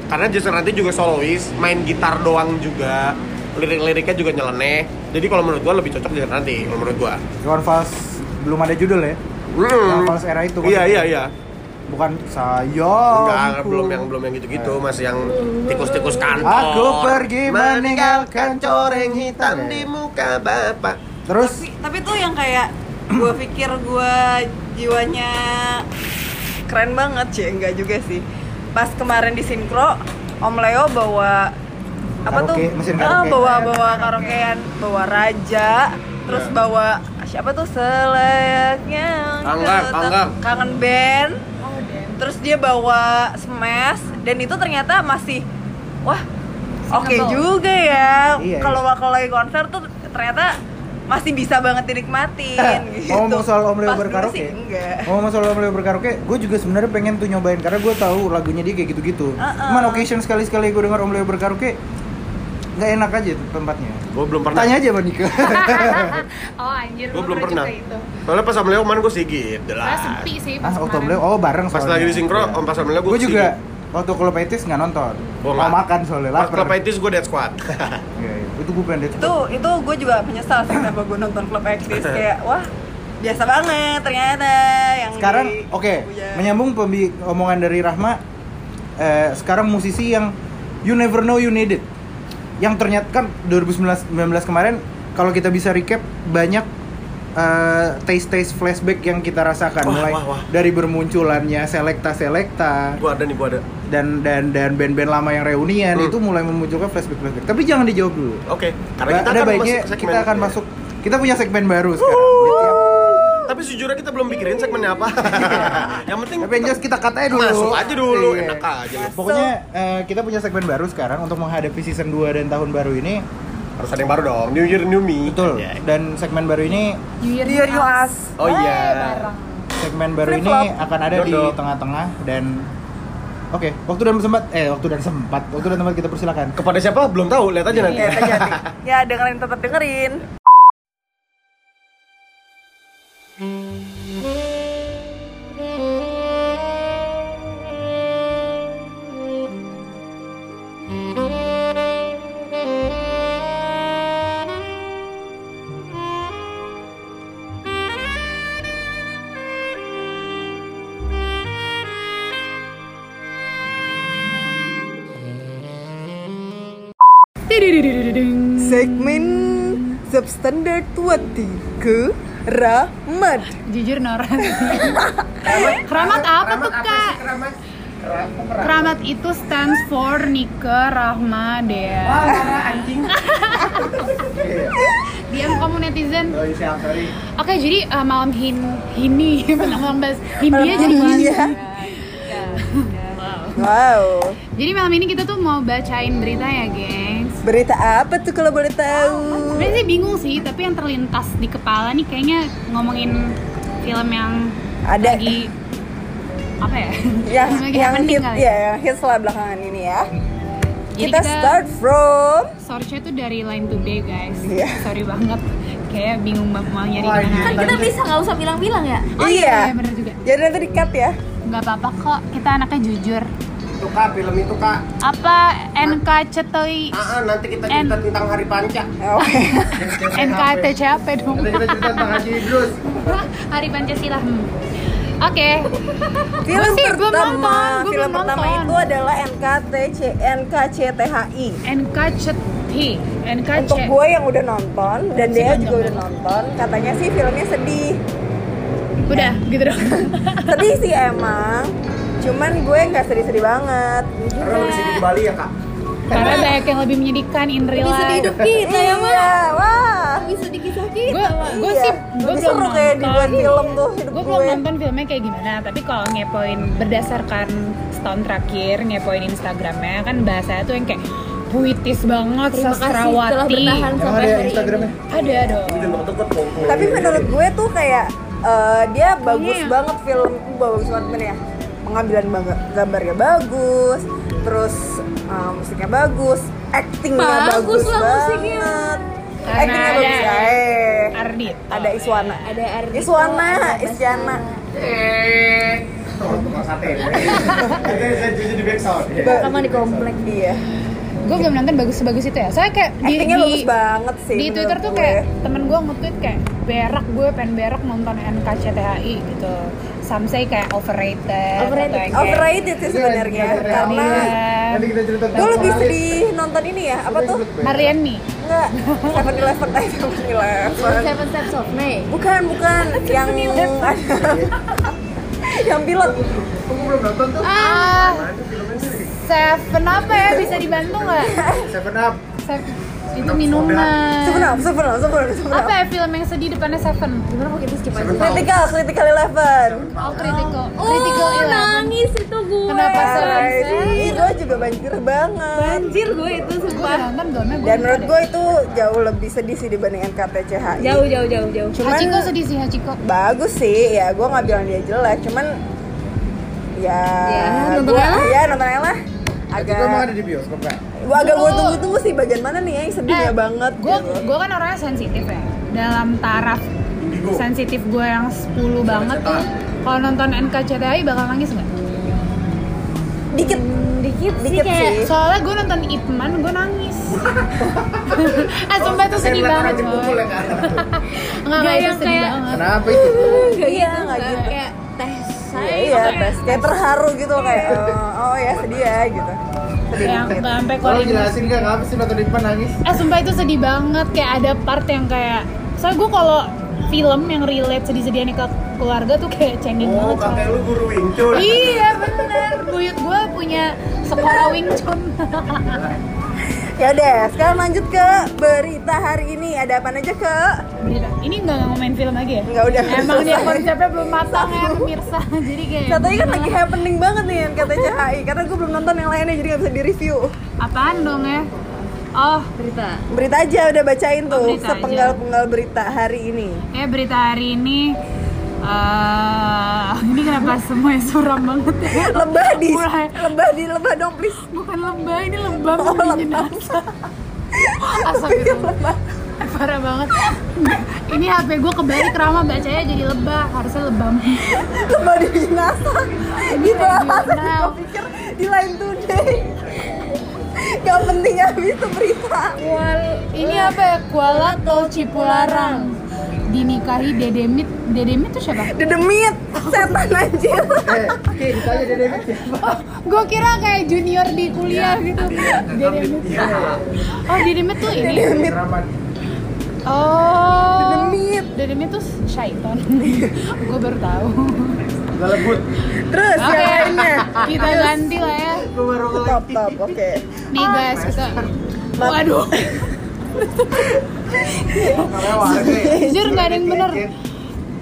Karena Jason Ranti juga solois, main gitar doang juga, lirik-liriknya juga nyeleneh. Jadi kalau menurut gua lebih cocok Jason Ranti kalau menurut gua. Iwan Fals belum ada judul ya? Iwan Fals era itu. Iya iya iya. Bukan sayang. Enggak, belum yang belum yang gitu-gitu, masih yang tikus-tikus kantor. Aku pergi meninggalkan coreng hitam Iya. di muka bapak. Terus tapi, tapi tuh yang kayak gue pikir gue jiwanya keren banget sih enggak juga sih pas kemarin di sinkro Om Leo bawa apa tuh Karaoke, mesin Ah, bawa bawa karaokean bawa raja terus Ya. bawa siapa tuh ke- Angga. kangen band Oh, damn. terus dia bawa smash dan itu ternyata masih wah oke Singable. juga ya Iya, kalau kalau lagi konser tuh ternyata masih bisa banget dinikmatin gitu ngomong soal Om Leo Pas dulu berkaraoke. enggak Ngomong soal Om Leo berkaraoke, gue juga sebenarnya pengen tuh nyobain karena gue tahu lagunya dia kayak gitu-gitu. Uh-uh. Cuman occasion sekali-sekali gue denger Om Leo berkaraoke, nggak enak aja tuh tempatnya. Gue belum pernah. Tanya aja sama Nika. Oh anjir, Gue lu belum pernah. Soalnya pas sama Leo kemarin gue sigit, jelas. sepi sih ah, pas oh Om. Leo, oh bareng Pas soalnya. lagi di sinkro, om pas sama Leo gue Gue juga waktu kalau Petis nggak nonton. Gua Mau nggak. makan soalnya lapar. Club Itis gue dead squad. Iya, iya. Itu gue pengen itu itu gue juga menyesal sih kenapa gue nonton klub Actis kayak wah biasa banget ternyata yang sekarang oke punya. menyambung pembi omongan dari Rahma eh, sekarang musisi yang you never know you need it yang ternyata kan 2019 kemarin kalau kita bisa recap banyak taste taste flashback yang kita rasakan Wah, mulai wah, wah. dari bermunculannya selekta selekta gue ada nih, gue ada. dan dan dan band-band lama yang reunian Hmm. itu mulai memunculkan flashback flashback tapi jangan dijawab dulu Oke, karena kita ada akan baiknya masuk kita akan iya. masuk kita punya segmen baru sekarang Tapi sejujurnya kita belum pikirin segmennya apa. yang penting Tapi yang jelas kita katanya dulu. masuk aja dulu, Iya. enak aja. Pokoknya eh, kita punya segmen baru sekarang untuk menghadapi season 2 dan tahun baru ini. Harus ada yang baru dong. New Year New Me. Betul. Ya. Dan segmen baru ini New Year, Dear you us Oh iya. bareng. segmen baru ini akan ada di Dodok. tengah-tengah dan Oke, waktu dan sempat eh waktu dan sempat, waktu dan tempat kita persilakan. Kepada siapa belum tahu, lihat aja nanti. ya terjadi ya dengerin tetap dengerin substandard wati ke Rahmat. Jujur Nora. Keramat apa tuh kak? Keramat. Keramat itu stands for Nike Rahma Dea. anjing. Diam kamu netizen. Oh, sorry. Oke, jadi uh, malam hin ini malam bahas Hindia jadi Hindia. Hindia. Wow. Jadi malam ini kita tuh mau bacain berita ya, gengs. Berita apa tuh kalau boleh tahu? Sebenarnya sih bingung sih, tapi yang terlintas di kepala nih kayaknya ngomongin film yang Ada lagi apa ya? yang lagi yang hit kali. ya, yang hits lah belakangan ini ya. Jadi Kita start from source-nya tuh dari Line Today, guys. Iya. Sorry banget. Kayak bingung banget mau nyari Wah, di mana. Kan kita bisa nggak usah bilang-bilang ya. Oh Iya. iya, bener juga. Jadi nanti di cut ya. Nggak apa-apa kok, kita anaknya jujur. Itu kak, film itu kak. Apa NKCTI Ah, ah, nanti kita cerita En- tentang Hari Panca. Oke. NKTCAP dong. Nanti kita cerita tentang Haji Idrus. Hari Pancasila. Hmm. Oke. Film Gua sih belum pertama, nonton, gua film belum pertama nonton. itu adalah NKTC NKCTHI. NKCTI, NKC. Untuk gue yang udah nonton dan dia juga udah nonton, katanya sih filmnya sedih. Udah, gitu dong. Sedih sih emang. Cuman gue nggak sedih-sedih banget. Karena lebih sedih di Bali ya kak. Karena banyak yang lebih menyedihkan in real Bisa di life. hidup kita ya mah. Iya, wah. Bisa di kisah kita. Gue gue Iya. sih gue belum seru kayak dibuat film tuh hidup Gue belum nonton filmnya kayak gimana, tapi kalau ngepoin berdasarkan setahun terakhir ngepoin Instagramnya kan bahasanya tuh yang kayak puitis banget, Terima kasih telah sastrawati. bertahan sampai ada hari Instagramnya? Ada dong. Tapi menurut gue tuh kayak eh, dia bagus Iya. banget film bagus banget ya. Pengambilan gambarnya bagus, terus eh, musiknya bagus, actingnya Bagus bagus, lah banget. musiknya. Karena Actingnya ada bagus ya. eh. Ardit. Ada Iswana. Ada Ardhito, Iswana, Isyana. Eh. Tukang sate. Jadi saya jadi di backsound. Sama di komplek. Iya. Gue belum nonton bagus-bagus itu ya. Soalnya kayak di, Actingnya di, bagus banget sih. di Twitter tuh gue. kayak temen gue nge-tweet kayak berak gue pengen berak nonton NKCTHI gitu. Some say kayak overrated. Overrated. atau overrated sih sebenarnya Iya, karena Iya. Nanti kita cerita gue lebih sedih nonton ini ya apa tuh Mariani. enggak Seven Eleven aja Seven Eleven Seven Steps of May. bukan bukan yang yang pilot Kamu belum nonton tuh? Ah, Seven apa ya bisa dibantu nggak? Seven Up. Seven itu minuman. Seven Up Seven Up Seven Up Seven Up Apa ya film yang sedih depannya Seven? Gimana kok kita skip aja? Critical Critical Eleven Oh, critical. critical Oh, Eleven. nangis itu gue. Kenapa sih? Guys, Ih, gue juga banjir banget Banjir gue itu sumpah. ya? Dan menurut gue itu jauh lebih sedih sih dibanding NKTCHI Jauh jauh jauh jauh. cuman Hachiko sedih sih Hachiko. bagus sih ya gue nggak bilang dia jelek cuman ya Ya, nonton lah. ya nonton aja lah Agak. Itu emang ada di bioskop kak? gua agak gue tunggu-tunggu sih bagian mana nih ya yang sedihnya banget Gue gitu. gue kan orangnya sensitif ya. Dalam taraf Indigo. sensitif gue yang 10 banget tuh. Kalau nonton NKCTHI bakal nangis nggak? dikit Dikit sih dikit kayak sih Soalnya gue nonton Ipman, gue nangis. eh sumpah itu sedih banget ya Gak yang sedih kayak- banget. Kenapa itu? Gak Iya, gitu, nggak gitu. Kayak teh saya. Iya, iya, tes. kayak terharu gitu kayak oh, oh ya sedih ya gitu. Sedih Yang sampai Kalau jelasin kak, ngapa sih nonton Ipan nangis? Eh sumpah itu sedih banget kayak ada part yang kayak soalnya gue kalau film yang relate sedih-sedihan ke keluarga tuh kayak cengeng Oh, banget kakek coy. lu guru Wing Chun. Iya bener, buyut gue punya sekolah Wing Chun Ya udah, sekarang lanjut ke berita hari ini. Ada apa aja ke? Berita. Ini nggak ngomongin film lagi ya? Enggak udah. Emang dia konsepnya belum matang ya pemirsa Jadi kayak Katanya kan lagi happening banget nih yang kata CHI Karena gue belum nonton yang lainnya jadi gak bisa di-review Apaan dong ya? Oh, Berita. Berita aja udah bacain Oh, tuh aja. Sepenggal-penggal berita hari ini kayak berita hari ini eh Ini kenapa semuanya suram banget ya? Lebah di, Mulai. lebah di, lebah dong please. Bukan lebah, ini lebah Oh, bunyi lebah. jenazah Astagfirullah Parah banget. Ini HP gue kebalik Rama bacanya jadi lebah Harusnya lebam Lebah di jenazah Dibahas Tribunal. Gue pikir di line today. Gak penting habis itu berita. Ini apa ya? Kuala Tol Cipularang dinikahi Dedemit. Dedemit tuh siapa? Dedemit, setan anjir. Eh, oke, ditanya deh David siapa? Gue kira kayak junior di kuliah gitu. Dedemit. Oh, Dedemit tuh ini. Dedemit. Oh. Dedemit. Dedemit tuh syaiton. Gue baru tahu. Udah lebut. Terus yang Oke, lainnya. kita ganti lah ya. Gue baru Top top, oke. Nih guys, kita Waduh, jujur nggak ada yang bener.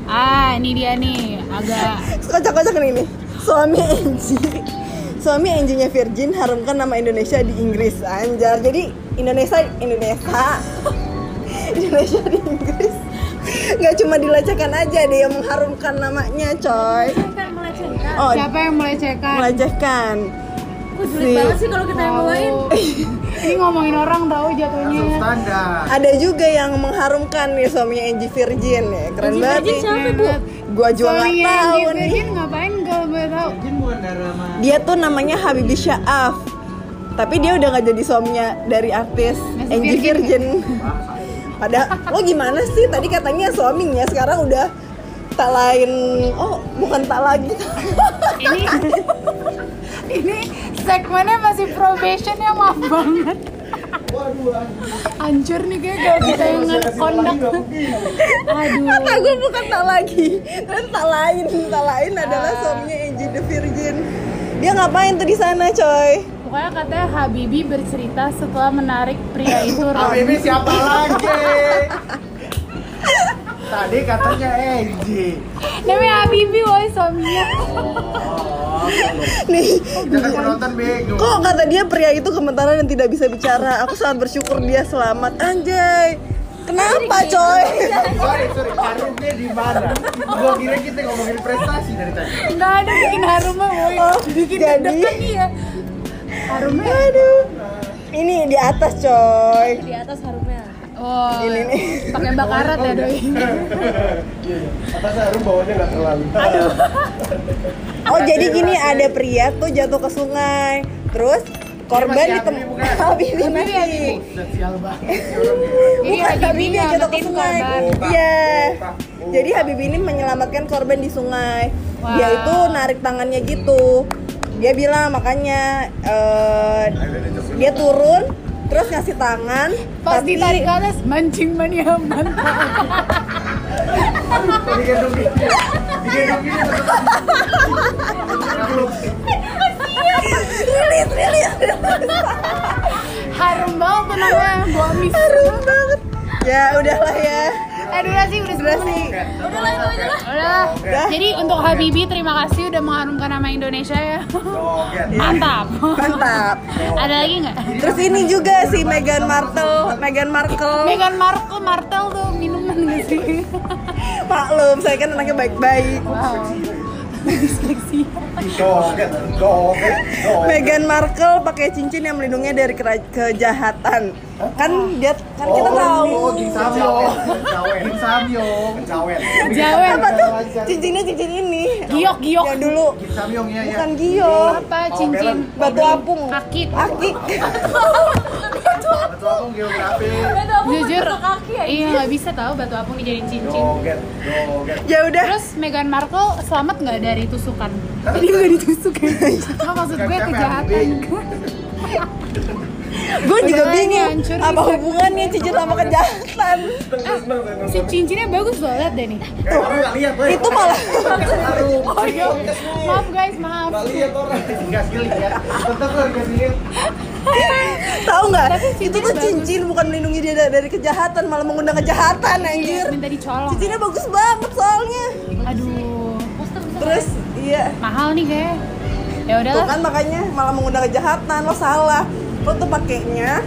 Ah, ini dia nih, agak Kocak-kocak nih nih. Suami Angie. Suami Angie-nya Virgin harumkan nama Indonesia di Inggris anjar. Jadi Indonesia Indonesia Indonesia di Inggris nggak cuma dilecehkan aja dia yang mengharumkan namanya coy kan melecehkan oh siapa yang melecehkan? melecehkan Julid banget sih kalau kita yang bawain. Ini ngomongin orang tahu jatuhnya. Standar. ada juga yang mengharumkan nih suaminya Angie Virgin ya keren Angie banget Virgin nih. siapa bu? gua juga nggak Suaminya tahu Angie nih Virgin ngapain kalau boleh tahu? Virgin bukan drama. dia tuh namanya Habibie Syaaf tapi dia udah nggak jadi suaminya dari artis Masih Angie virgin. Virgin pada lo gimana sih tadi katanya suaminya sekarang udah tak lain oh bukan tak lagi Ini ini segmennya masih probation ya maaf banget. Hancur nih kayak gak kita yang kondak. Aduh. kata gue bukan tak lagi dan tak lain tak lain adalah suaminya Angie the Virgin dia ngapain tuh di sana coy Pokoknya katanya Habibi bercerita setelah menarik pria itu Ah, ini siapa lagi? Tadi katanya Angie. Namanya Habibi woy suaminya. nih penonton kok kata dia pria itu gemetaran dan tidak bisa bicara aku sangat bersyukur dia selamat anjay kenapa coy Sorry, sorry. Harumnya di mana? Gua kira kita ngomongin prestasi dari tadi. Enggak ada bikin harumnya woy. Oh, bikin jadi- iya. Harumnya. aduh ini di atas coy di atas harumnya Oh, Ini nih. pakai bakarat ya doi. Atas harum bawahnya nggak terlalu. Oh jadi gini ada pria tuh jatuh ke sungai, terus korban? Habibie Habibie, masih. Habibie. Dan sial banget orang ini. Ini jatuh ke sungai. Iya. Jadi Habibie ini menyelamatkan korban di sungai. Dia Wow. itu narik tangannya gitu. Dia bilang makanya eh, dia turun terus ngasih tangan Pas tapi ditarik ke atas, mancing mania mantap. Rilis rilis Harum banget namanya, gua miss. harum banget. Ya udahlah ya. Eh durasi udah Durasi. udah lah itu aja lah Udah. Jadi untuk Habibi terima kasih udah mengharumkan nama Indonesia ya. Mantap. Mantap. Ada lagi nggak? Terus ini juga si Meghan Markle, Meghan Markle. Meghan Markle Martel tuh minuman nggak sih? Maklum, saya kan anaknya baik-baik. Wow. Disleksi. Meghan Markle pakai cincin yang melindungi dari kejahatan. Kan dia kan kita tahu. Oh, Ging Samyong. Ging Samyong. Kencawet. Jawen. Apa tuh? Cincinnya cincin ini. Giok giok. Yang dulu ya ya. bukan giok, Apa cincin? batu apung. Akik. Akik. Batu apung geografi. Batu apung Jujur, ya iya nggak bisa tahu batu apung dijadiin cincin. Ya udah. Terus Meghan Markle selamat nggak dari tusukan? Tadi nggak ditusuk ya? Maksud gue kejahatan. Gue juga Udah, bingung hancur apa hubungannya cincin sama kejahatan. Si cincinnya bagus loh, lihat deh nih. Eh, lihat, boy. Itu malah Oh iya, maaf guys, maaf. Ya. Tahu nggak? Itu tuh cincin bukan melindungi dia da- dari kejahatan, malah mengundang kejahatan anjir. Minta dicolong. Cincinnya bagus banget soalnya. Aduh, Terus iya. mahal nih kayak. Ya Tuh udahlah. kan makanya malah mengundang kejahatan lo salah. Lo tuh pakainya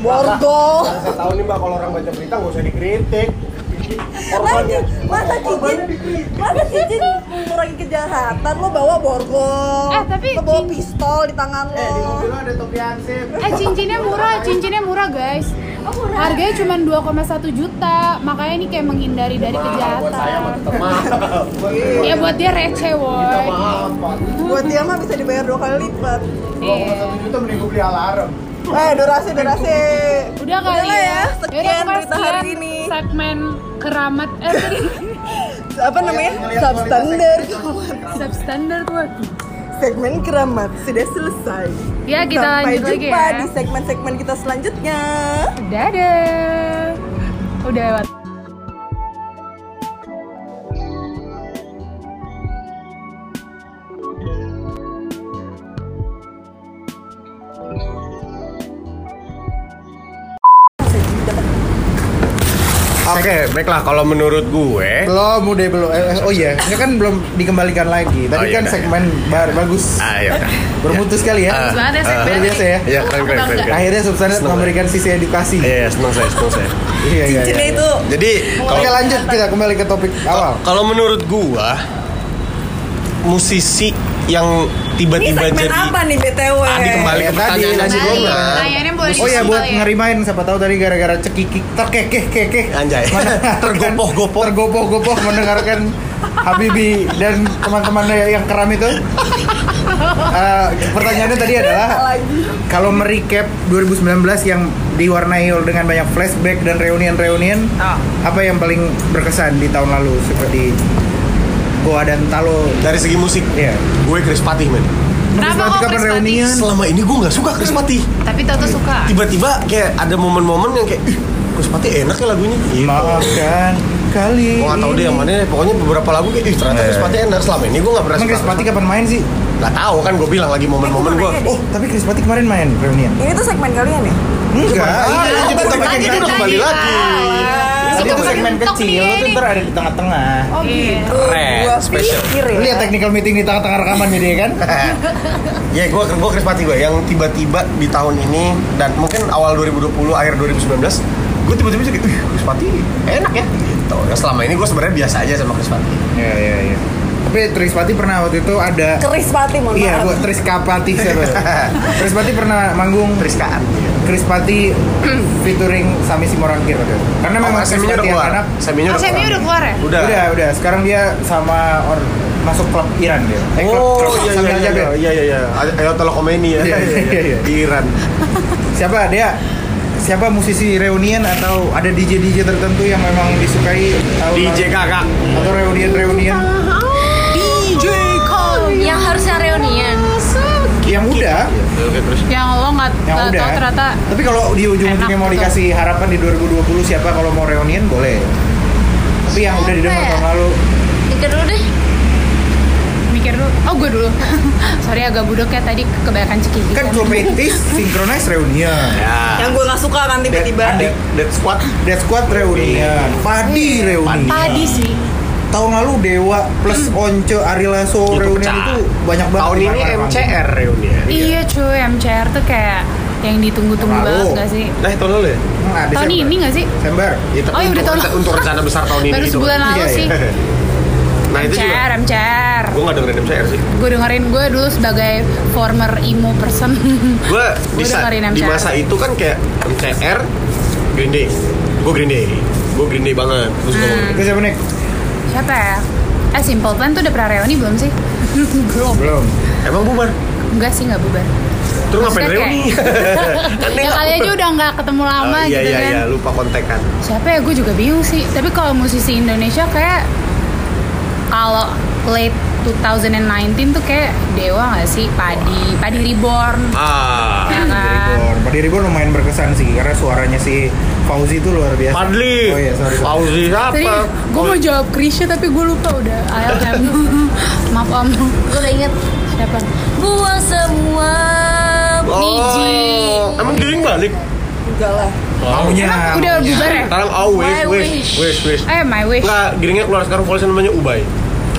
borgol. Mbak, Saya tahu nih mbak kalau orang baca berita nggak usah dikritik. Lagi, Korbannya. masa cincin, masa cincin mengurangi kejahatan lo bawa borgol, Eh, tapi lo bawa pistol di tangan Eh, di lo. mobil lo ada topi ansip. Eh cincinnya murah, cincinnya murah guys. Harganya cuma 2,1 juta, makanya ini kayak menghindari dari Mahal, buat saya mah kejahatan. tetap mahal. Ya buat dia receh Pak. Buat dia mah bisa dibayar dua kali lipat. Iya. 2,1 juta mending gue beli alarm. Eh, durasi, durasi. Udah kali Udahlah ya, ya. sekian Yaudah, berita hari ini. segmen keramat eh Apa namanya? Substandard. substandard tuh Segmen keramat sudah selesai. Ya, kita Sampai lanjut lagi jumpa ya. di segmen-segmen kita selanjutnya. dadah udah lewat Oke, baiklah kalau menurut gue Belum, udah belum. Eh, eh, oh iya, ini kan belum dikembalikan lagi. Tadi Oh, iya, kan segmen bar bagus. Ah, ya udah. Bermutu sekali ya. Ah, Bagus banget ya ah, segmen biasa ya. Iya, keren keren keren. keren. Akhirnya substansi memberikan sisi edukasi. Iya, iya, senang saya, senang saya. Iya, iya, iya. itu Jadi Oke kalau lanjut kita kembali ke topik awal. kalau menurut gua musisi yang ini tiba-tiba segmen jadi apa nih BTW? Tadi kembali Ya, ke tadi, pertanyaan lanjut si dulu. Roman. Pertanyaannya boleh Oh ya buat ya. ngerimain siapa tahu tadi gara-gara cekikik terkekeh kekeh Anjay. Tergopoh-gopoh. tergopoh-gopoh mendengarkan Habibi dan teman-temannya yang keram itu. Eh, pertanyaannya tadi adalah kalau merecap 2019 yang diwarnai dengan banyak flashback dan reunian-reunian, Ah. apa yang paling berkesan di tahun lalu seperti Goa dan Talo? Dari segi musik, Iya. gue Chris Patih men. Kenapa kok kapan Chris Patih? reunian? Selama ini gue nggak suka Chris Patih. tapi tau tuh suka Tiba-tiba kayak ada momen-momen yang kayak, ih Chris Patih enak ya lagunya. Gitu. Maafkan kali. Gue gak tau deh yang mana ya. Pokoknya beberapa lagu kayak, ih ternyata. Chris Patih enak. Selama ini gue gak pernah Emang suka. Chris Pati kapan main sih? Gak tau kan gue bilang lagi momen-momen gue. Oh, Tapi Chris Pati kemarin main reunian. ini tuh segmen kalian ya? Enggak, Ah, yang udah tadi. kembali lagi. Tadi Itu tuh segmen kecil, lu tuh ntar ada di tengah-tengah. Oh Iya. gitu. Keren, Gua spesial. pikir Lu ya. lihat technical meeting di tengah-tengah rekaman jadi kan? ya gue gue Chris Patih gue yang tiba-tiba di tahun ini dan mungkin awal 2020 akhir 2019 gue tiba-tiba jadi ih Chris Patih enak ya gitu ya selama ini gue sebenarnya biasa aja sama Chris Patih Iya, iya, iya. Tapi Tris Pati pernah waktu itu ada Keris Pati mohon Iya, maaf. gua Tris Kapati siapa? Tris Pati pernah manggung Triskaan Chris Pati featuring Sami Simorangkir waktu itu. Karena memang Chris Seminya udah keluar anak oh udah keluar ya udah Udah, udah. Sekarang dia sama or, masuk klub Iran dia. Eh, Oh klub iya Sami iya Al-Jaber. iya iya iya Ayo tolong komeni ya Iya, iya, iya. di Iran Siapa dia? Siapa musisi reunian atau ada DJ DJ tertentu yang memang disukai tahun DJ kakak atau reunian reunian yang udah oke terus? Yang lo nggak yang nggak udah tahu ternyata tapi kalau di ujung-ujungnya mau gitu. dikasih harapan di 2020 siapa kalau mau reunian boleh. Tapi yang udah didengar ya? tahun lalu. Mikir dulu deh. mikir dulu. Oh gue dulu. Sorry agak budok ya. Tadi kebanyakan cekik kan klub 80s synchronize reunion ya. Yang gue gak suka kan tiba-tiba. Dead- Dead Squad. Dead Squad reunion Padi reunion tadi sih tahun lalu Dewa plus Once Ari Lasso pecah. itu banyak banget tahun ini. MCR reuni ya iya. Cuy MCR tuh kayak yang ditunggu-tunggu banget gak sih? Nah tahun lalu ya? Hmm, ada tahun ini gak sih? Ya, Desember tapi Oh, iya, udah untuk, tahun rencana- untuk rencana besar tahun ini baru gitu. sebulan lalu Iya, sih. Iya. Nah itu juga MCR MCR Gue gak dengerin MCR sih. Gue dengerin gue dulu sebagai former emo person. Gue di, Gua sa- dengerin di MCR. masa itu kan kayak MCR Green Day. Gue Green Day. Gue Green Day banget. Terus gue Hmm. itu siapa nih siapa ya? Eh Simple Plan tuh udah pernah reuni belum sih? Belum. Belum. Emang bubar? enggak sih nggak bubar. Terus ngapain Maksudnya reuni? Kan dia ya kali aja udah nggak ketemu lama Oh, iya, gitu iya, kan. iya, lupa kontekan siapa ya? Gue juga bingung sih. Tapi kalau musisi Indonesia kayak kalau late 2019 tuh kayak Dewa nggak sih? Padi Padi Reborn. Ah. Ya Padi kan Reborn. Padi Reborn lumayan berkesan sih karena suaranya si Fauzi itu luar biasa Padli oh iya sorry. Fauzi tadi siapa? gue mau jawab Krisya tapi gue lupa udah ALM maaf om Gue udah inget. siapa Buang semua. Niji. Oh, Emang giring balik? Enggak lah. maunya Emang udah bubar ya Sekarang oh wish wish wish. wish wish eh my wish Enggak, giringnya keluar sekarang polisi namanya Ubay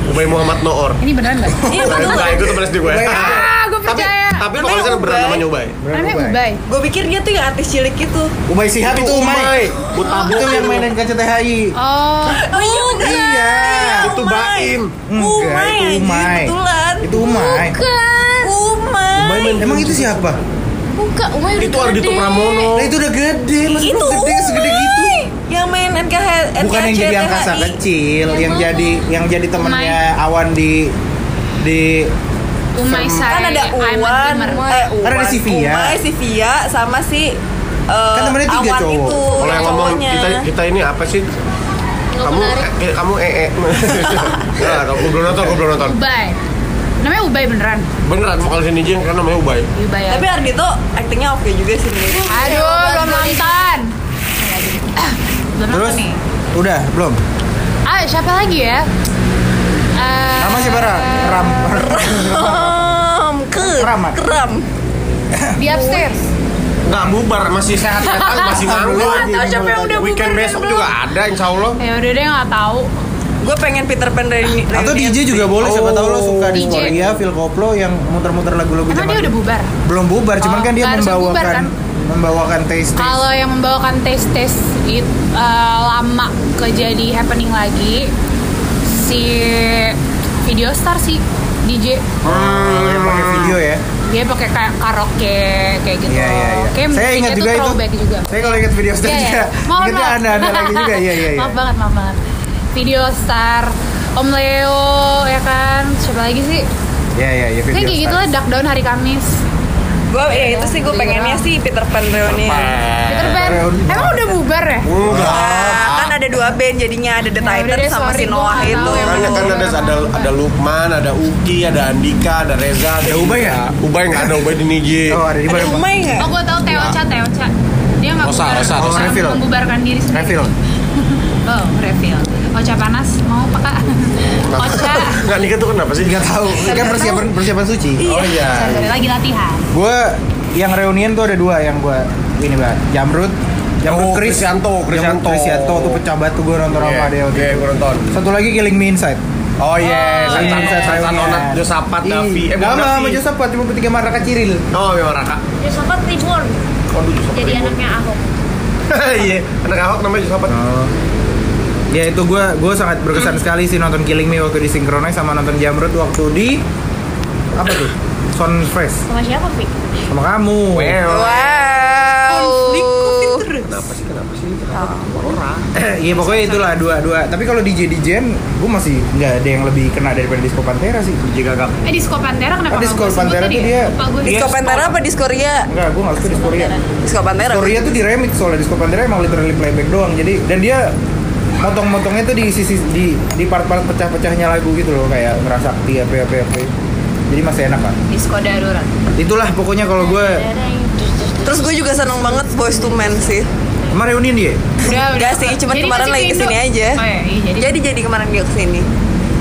Ubay Muhammad Noor ini beneran nggak Iya Nah, betul. Ubay itu temen SD gue ah gue percaya tapi Namanya beneran Ubay. namanya Ubay namanya Ubay. Ubay Gue pikir dia tuh yang artis cilik gitu. Ubay Sihab itu Umay Butabok itu yang mainin KCTHI oh Oh iya bener. Iya. Itu Baim Umay itu Umay. betulan. itu Umay Bukan. Umay. Emang itu siapa Bukan. Umay udah Itu Ardito. Pramono nah itu udah gede mas Itu gede segede gitu Yang main NKH bukan yang jadi angkasa kecil Yang jadi yang jadi temennya Awan di di Umay Kan saya ada I'm a Uwan, eh Kan ada Uwan, si Via. Umay, si Via sama si eh, Kan temennya tiga awan cowok. itu Kalau yang ngomong kita kita ini apa sih? Nggak kamu menarik. eh, kamu eh eh. Enggak, aku belum nonton, aku belum nonton. Ubay. Namanya Ubay beneran. Beneran mau kali sini Jeng karena namanya Ubay. Ubay. ya. tapi Ardito aktingnya oke juga sih. Aduh, belum nonton. Belum Terus nonton nih. udah belum? Ah, siapa lagi ya? Eh, Nama siapa Ra? Ram. Ram, ke, Keramat. keram. Di upstairs. Enggak bubar, masih sehat-sehat aja, masih nganggur. Tahu siapa yang udah Weekend bubar, besok kan, juga ada insya Allah. Ya udah deh nggak tahu. Gue pengen Peter Pan dari Atau reunion DJ juga boleh siapa tahu lo suka di DJ. Korea, Phil Koplo yang muter-muter lagu-lagu Emang dia zaman udah bubar? belum bubar, cuman Oh, kan dia membawakan bubar, kan? membawakan taste taste. Kalau yang membawakan tes tes itu eh, lama ke jadi happening lagi si video star sih DJ Oh, yang pakai video ya. dia pakai kayak karaoke kayak gitu. Iya iya iya. Kayak Saya ingat juga itu. throwback juga. Saya kalau ingat video star iya. juga. Maaf, Ingatnya maaf. anda-anda lagi juga. Iya iya iya. Maaf banget, maaf banget. Video star, Om Leo, ya kan? Siapa lagi sih? Iya iya iya video Kayak gitu lah, Duck Down hari Kamis. Gue ya itu sih gue pengennya sih Peter Pan reunion. Peter Pan. Emang udah bubar ya? Enggak. Nah, kan ada dua band jadinya ada The Ya udah Titans deh, sama si Noah itu. Makanya kan ada ada ada Lukman, ada Uki, ada Andika, ada Reza, ada Ubay ya? Ubay nggak ada Ubay di Niji. Oh ada di Ada mana? Umay nggak? Oh, gue tahu Teocha, Teocha. Dia nggak bubar. Dia Refill. membubarkan diri sendiri. Refill. Oh, refill. Ocha panas, mau apa kak? Ocha. Nggak nikah tuh kenapa sih? Nggak tahu. Ini kan persiapan persiapan suci. Oh iya. Saya lagi latihan. Gue yang reunian tuh ada dua yang gue ini banget. Jamrut, Jamrut Oh, Chris, Krisyanto, Jamrut Krisyanto. Krisyanto tuh pecah batu gue nonton sama dia. waktu Iya, itu. gue nonton. Satu lagi Killing Me Inside. Oh iya, Oh, Sansan iya. Sansan Onat, Josapat, Davi. Eh, bukan Davi. Josapat, cuma bertiga Maraka Ciril. Oh, memang Raka. Ya sempat reborn Josapat. jadi anaknya Ahok. Iya, anak Ahok namanya Josapat. Oh. Ya itu gue gue sangat berkesan sekali sih nonton Killing Me waktu di Synchronize sama nonton Jamrut waktu di apa tuh? Sound Fresh Sama siapa, Fik? sama kamu. Well. Wow. Dikutin terus. Kenapa sih? Kenapa sih? Orang. Iya pokoknya itulah dua dua. Tapi kalau DJ DJ gue masih nggak ada yang lebih kena daripada Disco Pantera sih. DJ gagap. Eh, Disco Pantera kenapa Oh, Disco Pantera tuh ya? dia- gue. Disco Pantera apa Disco Ria? Enggak, gue nggak suka Disco Ria. Disco Pantera. Disco Ria tuh di remix soalnya Disco Pantera emang literally playback doang. Jadi dan dia motong-motongnya tuh di sisi di di part-part pecah-pecahnya lagu gitu loh kayak ngerasakti apa apa apa. Jadi masih enak kan. Disco darurat. Itulah pokoknya kalau gue Terus gue juga seneng banget Boys to Men sih. kemarin reunian dia. Udah, udah. Enggak sih, cuma kemarin lagi Indo? ke sini aja. Oh iya, iya, jadi. Jadi jadi kemarin dia ke sini.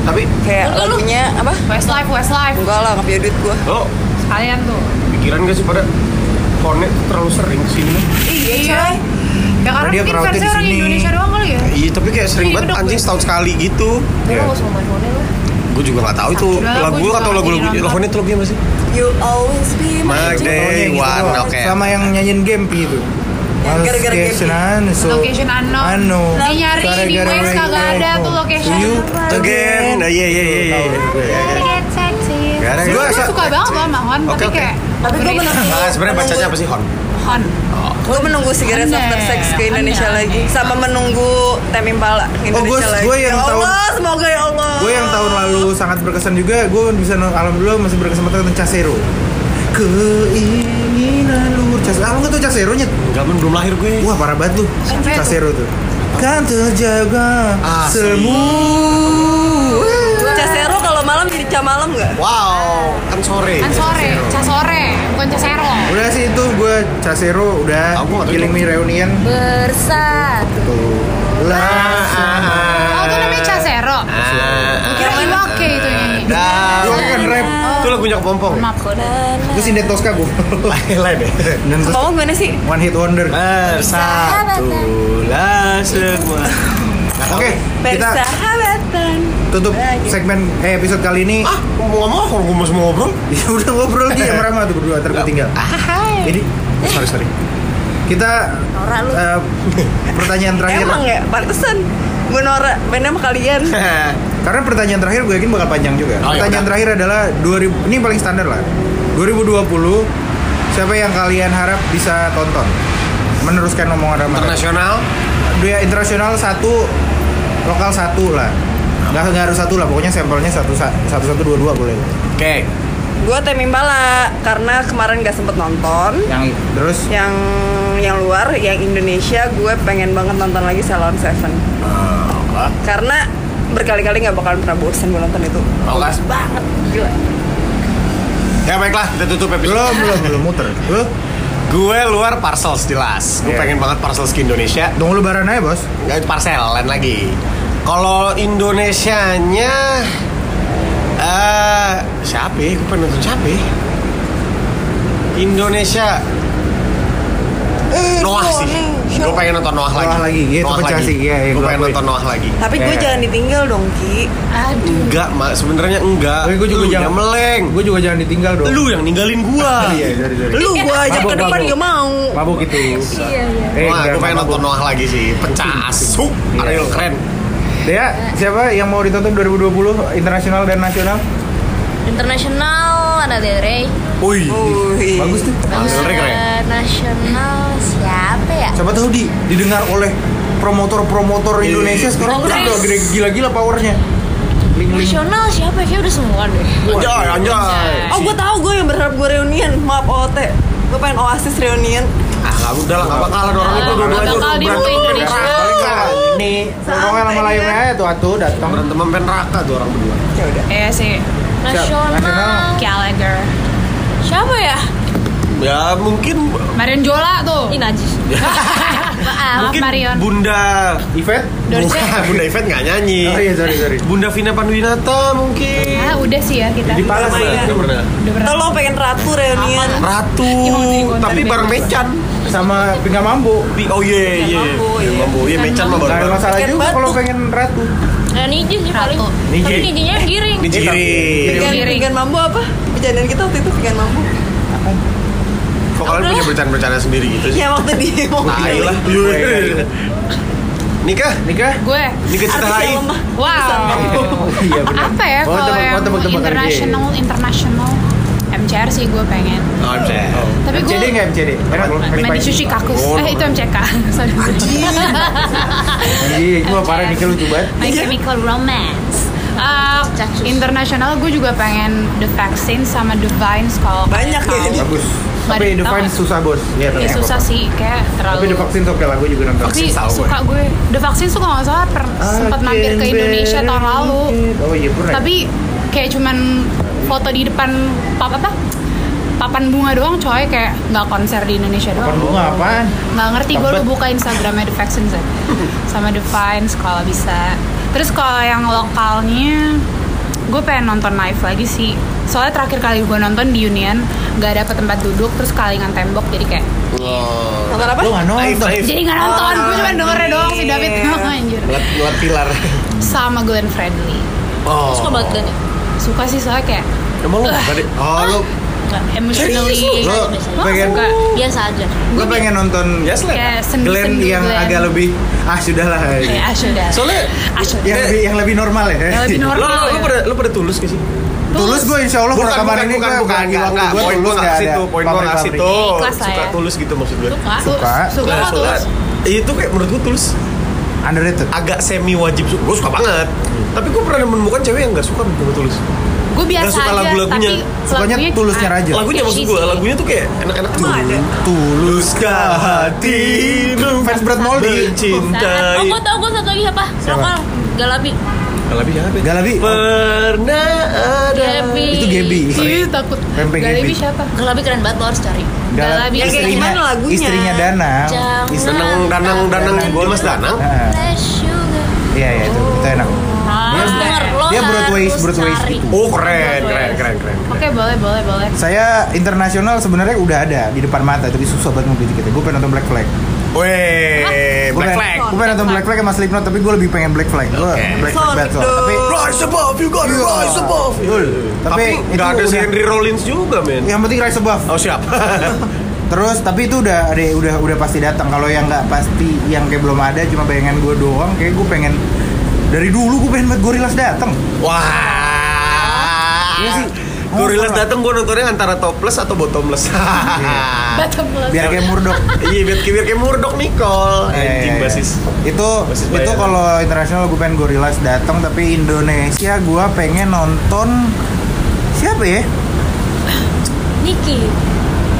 Tapi Kayak Lu, lu, lu. lagunya apa? Westlife, Westlife. Enggak lah, nggak punya duit gue. lo Sekalian tuh. pikiran gak sih pada Konet terlalu sering sini? Iya, Iya. Ya karena dia mungkin fansnya di orang sini. Indonesia doang kali ya. Iya, tapi kayak sering Iya, banget anjing setahun sekali gitu. Iya. lah. Gue juga gak tahu itu lagu atau lagu-lagu. Lagunya itu lagunya apa sih? You always be my day Pokoknya gitu one, oke. Sama yang nyanyiin Gempi itu. Yang gara-gara Location unknown, so Location unknown. unknown. Dia nyari di Waze kagak ada tuh location. You Again. Nah, iya, iya, iya, gue. Suka banget loh sama Hon, Oke, tapi oke. kayak Tapi gue menunggu. Nah, sebenarnya bacanya apa sih Hon? Hon. Gue menunggu Cigarettes After Sex ke Indonesia lagi. Sama menunggu Temi Impala ke Oh, Indonesia gua- lagi gua yang Ya tahun- Allah, semoga ya Allah Gue yang tahun lalu sangat berkesan juga, gue bisa alhamdulillah masih berkesempatan nonton Casero. Keinginan luhur Casero. Ah, lu nggak tau Casero nyet? Enggak, belum lahir gue. Wah parah banget lu. Casero tuh. Kan terjaga Asli. semua. Malam ca malam nggak? Wow, kan sore. Kan sore, cas sore, bukan casero. Udah sih itu gue Casero udah Aku nggak Killing itu. Me Reunion Bersatu. Lah. Oh, itu namanya casero. Ah, Kira Iwake itu yang nyanyi. dah. Itu kan rap. Itu lagunya kepompong. Maaf. Itu Sindet Tosca gue. Lain deh. Dan terus Kamu gimana sih? One Hit Wonder. Bersatulah semua. Oke, kita Persahabatan tutup segmen eh episode kali ini. Ah, ngomong-ngomong, kalau gue masih mau ngobrol. Ya udah ngobrol dia sama Rama tuh berdua tertinggal. Jadi, oh, sorry sorry. Kita eh, pertanyaan terakhir. Emang ya, pantesan Gue Nora, bandnya sama kalian Karena pertanyaan terakhir gue yakin bakal panjang juga. Oh, ya pertanyaan udah. terakhir adalah 2000 ini paling standar lah. 2020 siapa yang kalian harap bisa tonton? Meneruskan omongan Rama. Internasional. Dia internasional satu, lokal satu lah. Nggak, nggak harus satu lah, pokoknya sampelnya satu satu satu dua dua boleh. Oke. Gue Temi Impala karena kemarin gak sempet nonton. Yang terus Yang yang luar, yang Indonesia, gue pengen banget nonton lagi Salon Seven. Apa? Karena berkali-kali nggak bakalan pernah bosan gue nonton itu. Oke. banget, gila. Ya baiklah, kita tutup episode. belum belum belum muter. Lu Gue luar parcels jelas. Gue Iya. pengen banget parcels ke Indonesia. tunggu lebaran aja, Bos. Nggak parcel lain lagi. Kalau Indonesianya eh siapa? ya? Gue pengen nonton siapa? ya? Indonesia Eh, Noah sih. Gue pengen nonton Noah lagi. Noah lagi, iya, itu Noah pecah lagi. sih, iya, iya, Gue gua pengen nonton Noah lagi. Tapi gue Iya. jangan ditinggal dong Ki. Aduh. Enggak, mak sebenarnya enggak. Tapi gue juga Lu jangan meleng. Gue juga jangan ditinggal dong. Lu yang ninggalin gua. Iya, sorry, sorry. Lu gue ajak ke depan gak mau. Mabuk itu. Iya iya. Eh, Wah, gue pengen nonton Noah lagi sih. Pecah asuk. Iya. Ariel keren. Dea, siapa yang mau ditonton 2020 internasional dan nasional? Internasional ada Del Rey. Wih. Wih. Bagus tuh. Rey keren. Nasional siapa ya? Siapa tahu di didengar oleh promotor-promotor Iya. Indonesia sekarang Bagus. udah gede- gila-gila powernya. Nasional siapa? Kayaknya udah semua deh. Anjay, anjay. Oh gue tahu gue yang berharap gue reunian. Maaf OT. Gue pengen Oasis reunian. Ah, nggak udah lah, nggak bakal ada orang itu Nggak dua-dua itu bakal di berantem Indonesia. ini Rorongan sama layunya aja tuh atuh datang. Berantem sampai neraka tuh orang berdua. Ya udah. Iya sih. Nasional. Gallagher. Siapa ya? Ya mungkin Marion Jola tuh. Ini najis. Maaf. Mungkin Marion. Bunda? Dorce. Bukan, Bunda Yvette nggak nyanyi. Oh iya, sorry, sorry. Bunda Vina Panduwinata mungkin. Ah, udah sih ya kita. Di Palas ya. udah pernah. Tolong pengen Ratu reunian. Ratu, konten tapi bareng Mecan. Sama Pinggam Mambo. Bi- Oh iya iya. Mambo, Iya, iya. Mambo. Iya Mecan mah baru. Gak ada baru. masalah juga kalau pengen ratu. Nah, Niji sih paling. Niji. Tapi Nijinya yang giring. Vegan, Giring. vegan mambo apa? Kejadian kita waktu itu vegan mambo. Kok kalian punya bercanda-bercanda sendiri gitu sih? Ya waktu di mobil. Tai lah. Nikah? Nikah? Gue. Nikah Cita Hai. Wow. Oh iya benar. Apa ya kalau yang international international MCR sih gue pengen. Oh, Cek. Tapi gue MCD nggak MCD? Enak loh. main di sushi kakus. Oh, Eh itu MCK. Sorry. Iya, itu mah parah Nikah lucu banget. My Chemical Romance. Uh, internasional gue juga pengen The Vaccine sama The Vines kalau Banyak ya ini. tahu. Bagus. Tapi The tahu Vine nggak? susah bos. Iya, Ya, susah sih kayak terlalu Tapi The Vaccine oke lah, gue juga nonton. tapi gue. suka gue The Vaccine tuh kalau nggak salah per, sempat mampir ke Indonesia tahun lalu Oh iya pernah. tapi kayak cuman foto di depan pap apa papan bunga doang coy kayak nggak konser di Indonesia Papan doang bunga apaan? nggak ngerti gue lu buka Instagramnya The Vaccine Zone. sama The Vines kalau bisa terus kalau yang lokalnya gue pengen nonton live lagi sih soalnya terakhir kali gue nonton di Union nggak dapet tempat duduk terus kalingan tembok jadi kayak Oh. Nonton apa? Lu nggak Naif, nonton? jadi nggak nonton gue cuma dengernya doang si David anjir Ngeliat, ngeliat pilar. sama Glenn Fredly Oh. Suka banget ya? Suka sih soalnya kayak Emang lu deh? Oh lu nggak emotionally Lu Lo pengen suka Biasa aja. Lu pengen nonton Yes lah. kayak sendu Glenn yang agak lebih ah sudahlah. kayak ah sudah Soalnya ah sudah yang lebih yang lebih normal ya. Yang lebih lo, normal lo, lo ya. pada lo pada tulus gak sih? Tulus gue insya Allah bukan, rekaman bukan, ini bukan, bukan, poin tulus gue nggak nggak ada situ, poin gue Ikhlas lah suka ya. tulus gitu maksud gue. suka Suka. suka tulus soalnya itu kayak menurut gue tulus Underrated. agak semi wajib suka. Gue suka banget. Tapi gue pernah menemukan cewek yang gak suka sama tulus. gue biasa Nggak suka aja lagu-lagunya. tapi Sukanya lagunya tulusnya Raja. Lagunya maksud gue, lagunya tuh kayak enak-enak Emang ada? Tuluskah hatimu Fans Brad Moldy. mencintai. Oh, gue tau gue satu lagi siapa? Siapa? Lokal. Galabi. Galabi siapa? Galabi. Pernah ada. Gabi. Itu Gaby. Ih, takut Pempek Galebi Gaby. siapa Galabi keren banget lo harus cari. Galabi. Yang kayak istrinya, gimana lagunya? istrinya Danang. Jangan. Istri- Danang, danang, danang, Danang. gue mas danang. Ah. Iya iya itu itu enak. Ah. Lo harus denger. Lo dia Broadway- Broadway gitu. Oh keren, keren, keren, keren. Oke, boleh, boleh, boleh. Saya internasional sebenarnya udah ada di depan mata tapi susah banget mau kita. Gue pengen nonton Black Flag. Weh, Black Flag. gue pengen nonton Black Flag sama Slipknot tapi gue lebih pengen Black Flag. Gue. Black Flag Battle. Tapi Rise above, you gotta Iya. rise above. Tapi nggak itu ada si Henry Rollins juga, men. yang penting Rise Above. Oh siap. Terus tapi itu udah ada udah udah pasti datang. Kalau yang nggak pasti yang kayak belum ada cuma bayangan gue doang. Kayak gue pengen dari dulu gue pengen banget Gorillaz datang. Wah. Iya sih. Gorillaz Oh, datang gue nontonnya antara topless atau bottomless. Bottom plus. Biar kayak Murdoch. Iya, biar biar kayak Murdoch Nicole. Iya, Anjing iya, iya. basis. Itu Basis itu kalau internasional gue pengen Gorillaz datang tapi Indonesia gue pengen nonton siapa ya? Niki.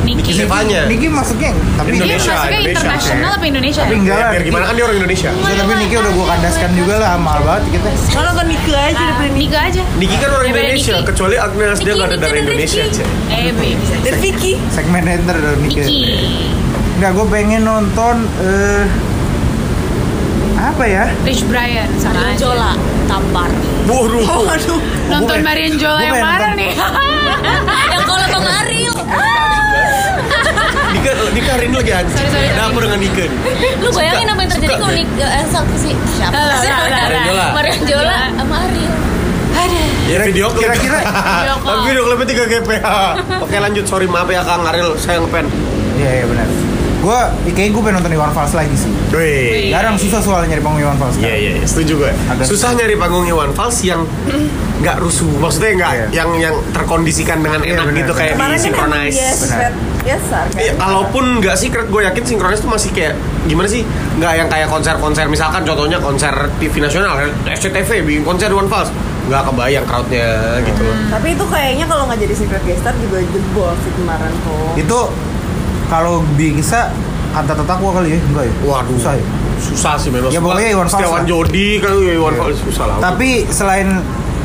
Niki. Niki Zevanya. Niki masuknya tapi Dia Indonesia, masuknya Indonesia. internasional apa Indonesia? Tapi enggak Ya, lah. biar gimana kan dia orang Indonesia. Bisa, tapi Niki udah gua kandaskan juga lah mahal banget kita. Kalau nonton Nike aja daripada Nika aja. Niki kan orang Indonesia, Niki. kecuali Agnes dia Niki, nggak ada Niki dari Indonesia. Cek. Eh, bisa. dan Vicky Segmen enter dari Niki. Niki. Enggak, gue pengen nonton eh apa ya? Rich Brian sama. Jola tampar. Waduh. waduh Nonton pengen- Marian Jola yang mana nonton- nih? Yang kalau Bang Ariel. Nika, Nika hari ini lagi hancur. Sorry, sorry, sorry. dengan Nika nih? Lu bayangin apa yang terjadi kalau. Nik eh, sama si siapa. Marian Jola. Marian Jola sama Ariel. Ya video klip. kira-kira-. Tapi video klipnya 3 GP. Oke lanjut, sorry maaf ya Kang Ariel, saya ngepen. Iya, iya benar. Gue kayaknya gue pengen nonton Iwan Fals lagi sih. Wih. Jarang susah soalnya nyari panggung Iwan Fals. Iya iya iya, setuju gue. Agak Susah nyari panggung Iwan Fals yang nggak rusuh, maksudnya nggak Iya. yang yang terkondisikan dengan Iya, enak benar. gitu kayak kemarin di kan synchronize. ya Benar. secret biasar kan Iya, kalaupun nggak secret, gue yakin sinkronis tuh masih kayak gimana sih? Nggak yang kayak konser-konser misalkan contohnya konser TV nasional, SCTV bikin konser Iwan Fals, nggak kebayang crowdnya gitu loh. tapi itu kayaknya kalau nggak jadi secret guest star juga jebol sih kemarin tuh Itu kalau bisa kata tetakwa kali ya, enggak ya? Waduh, Susah ya. susah sih memang. Ya, pokoknya Iwan Fals Setiawan lah. Jodi kan Iwan Iya. Fals susah lah. Tapi selain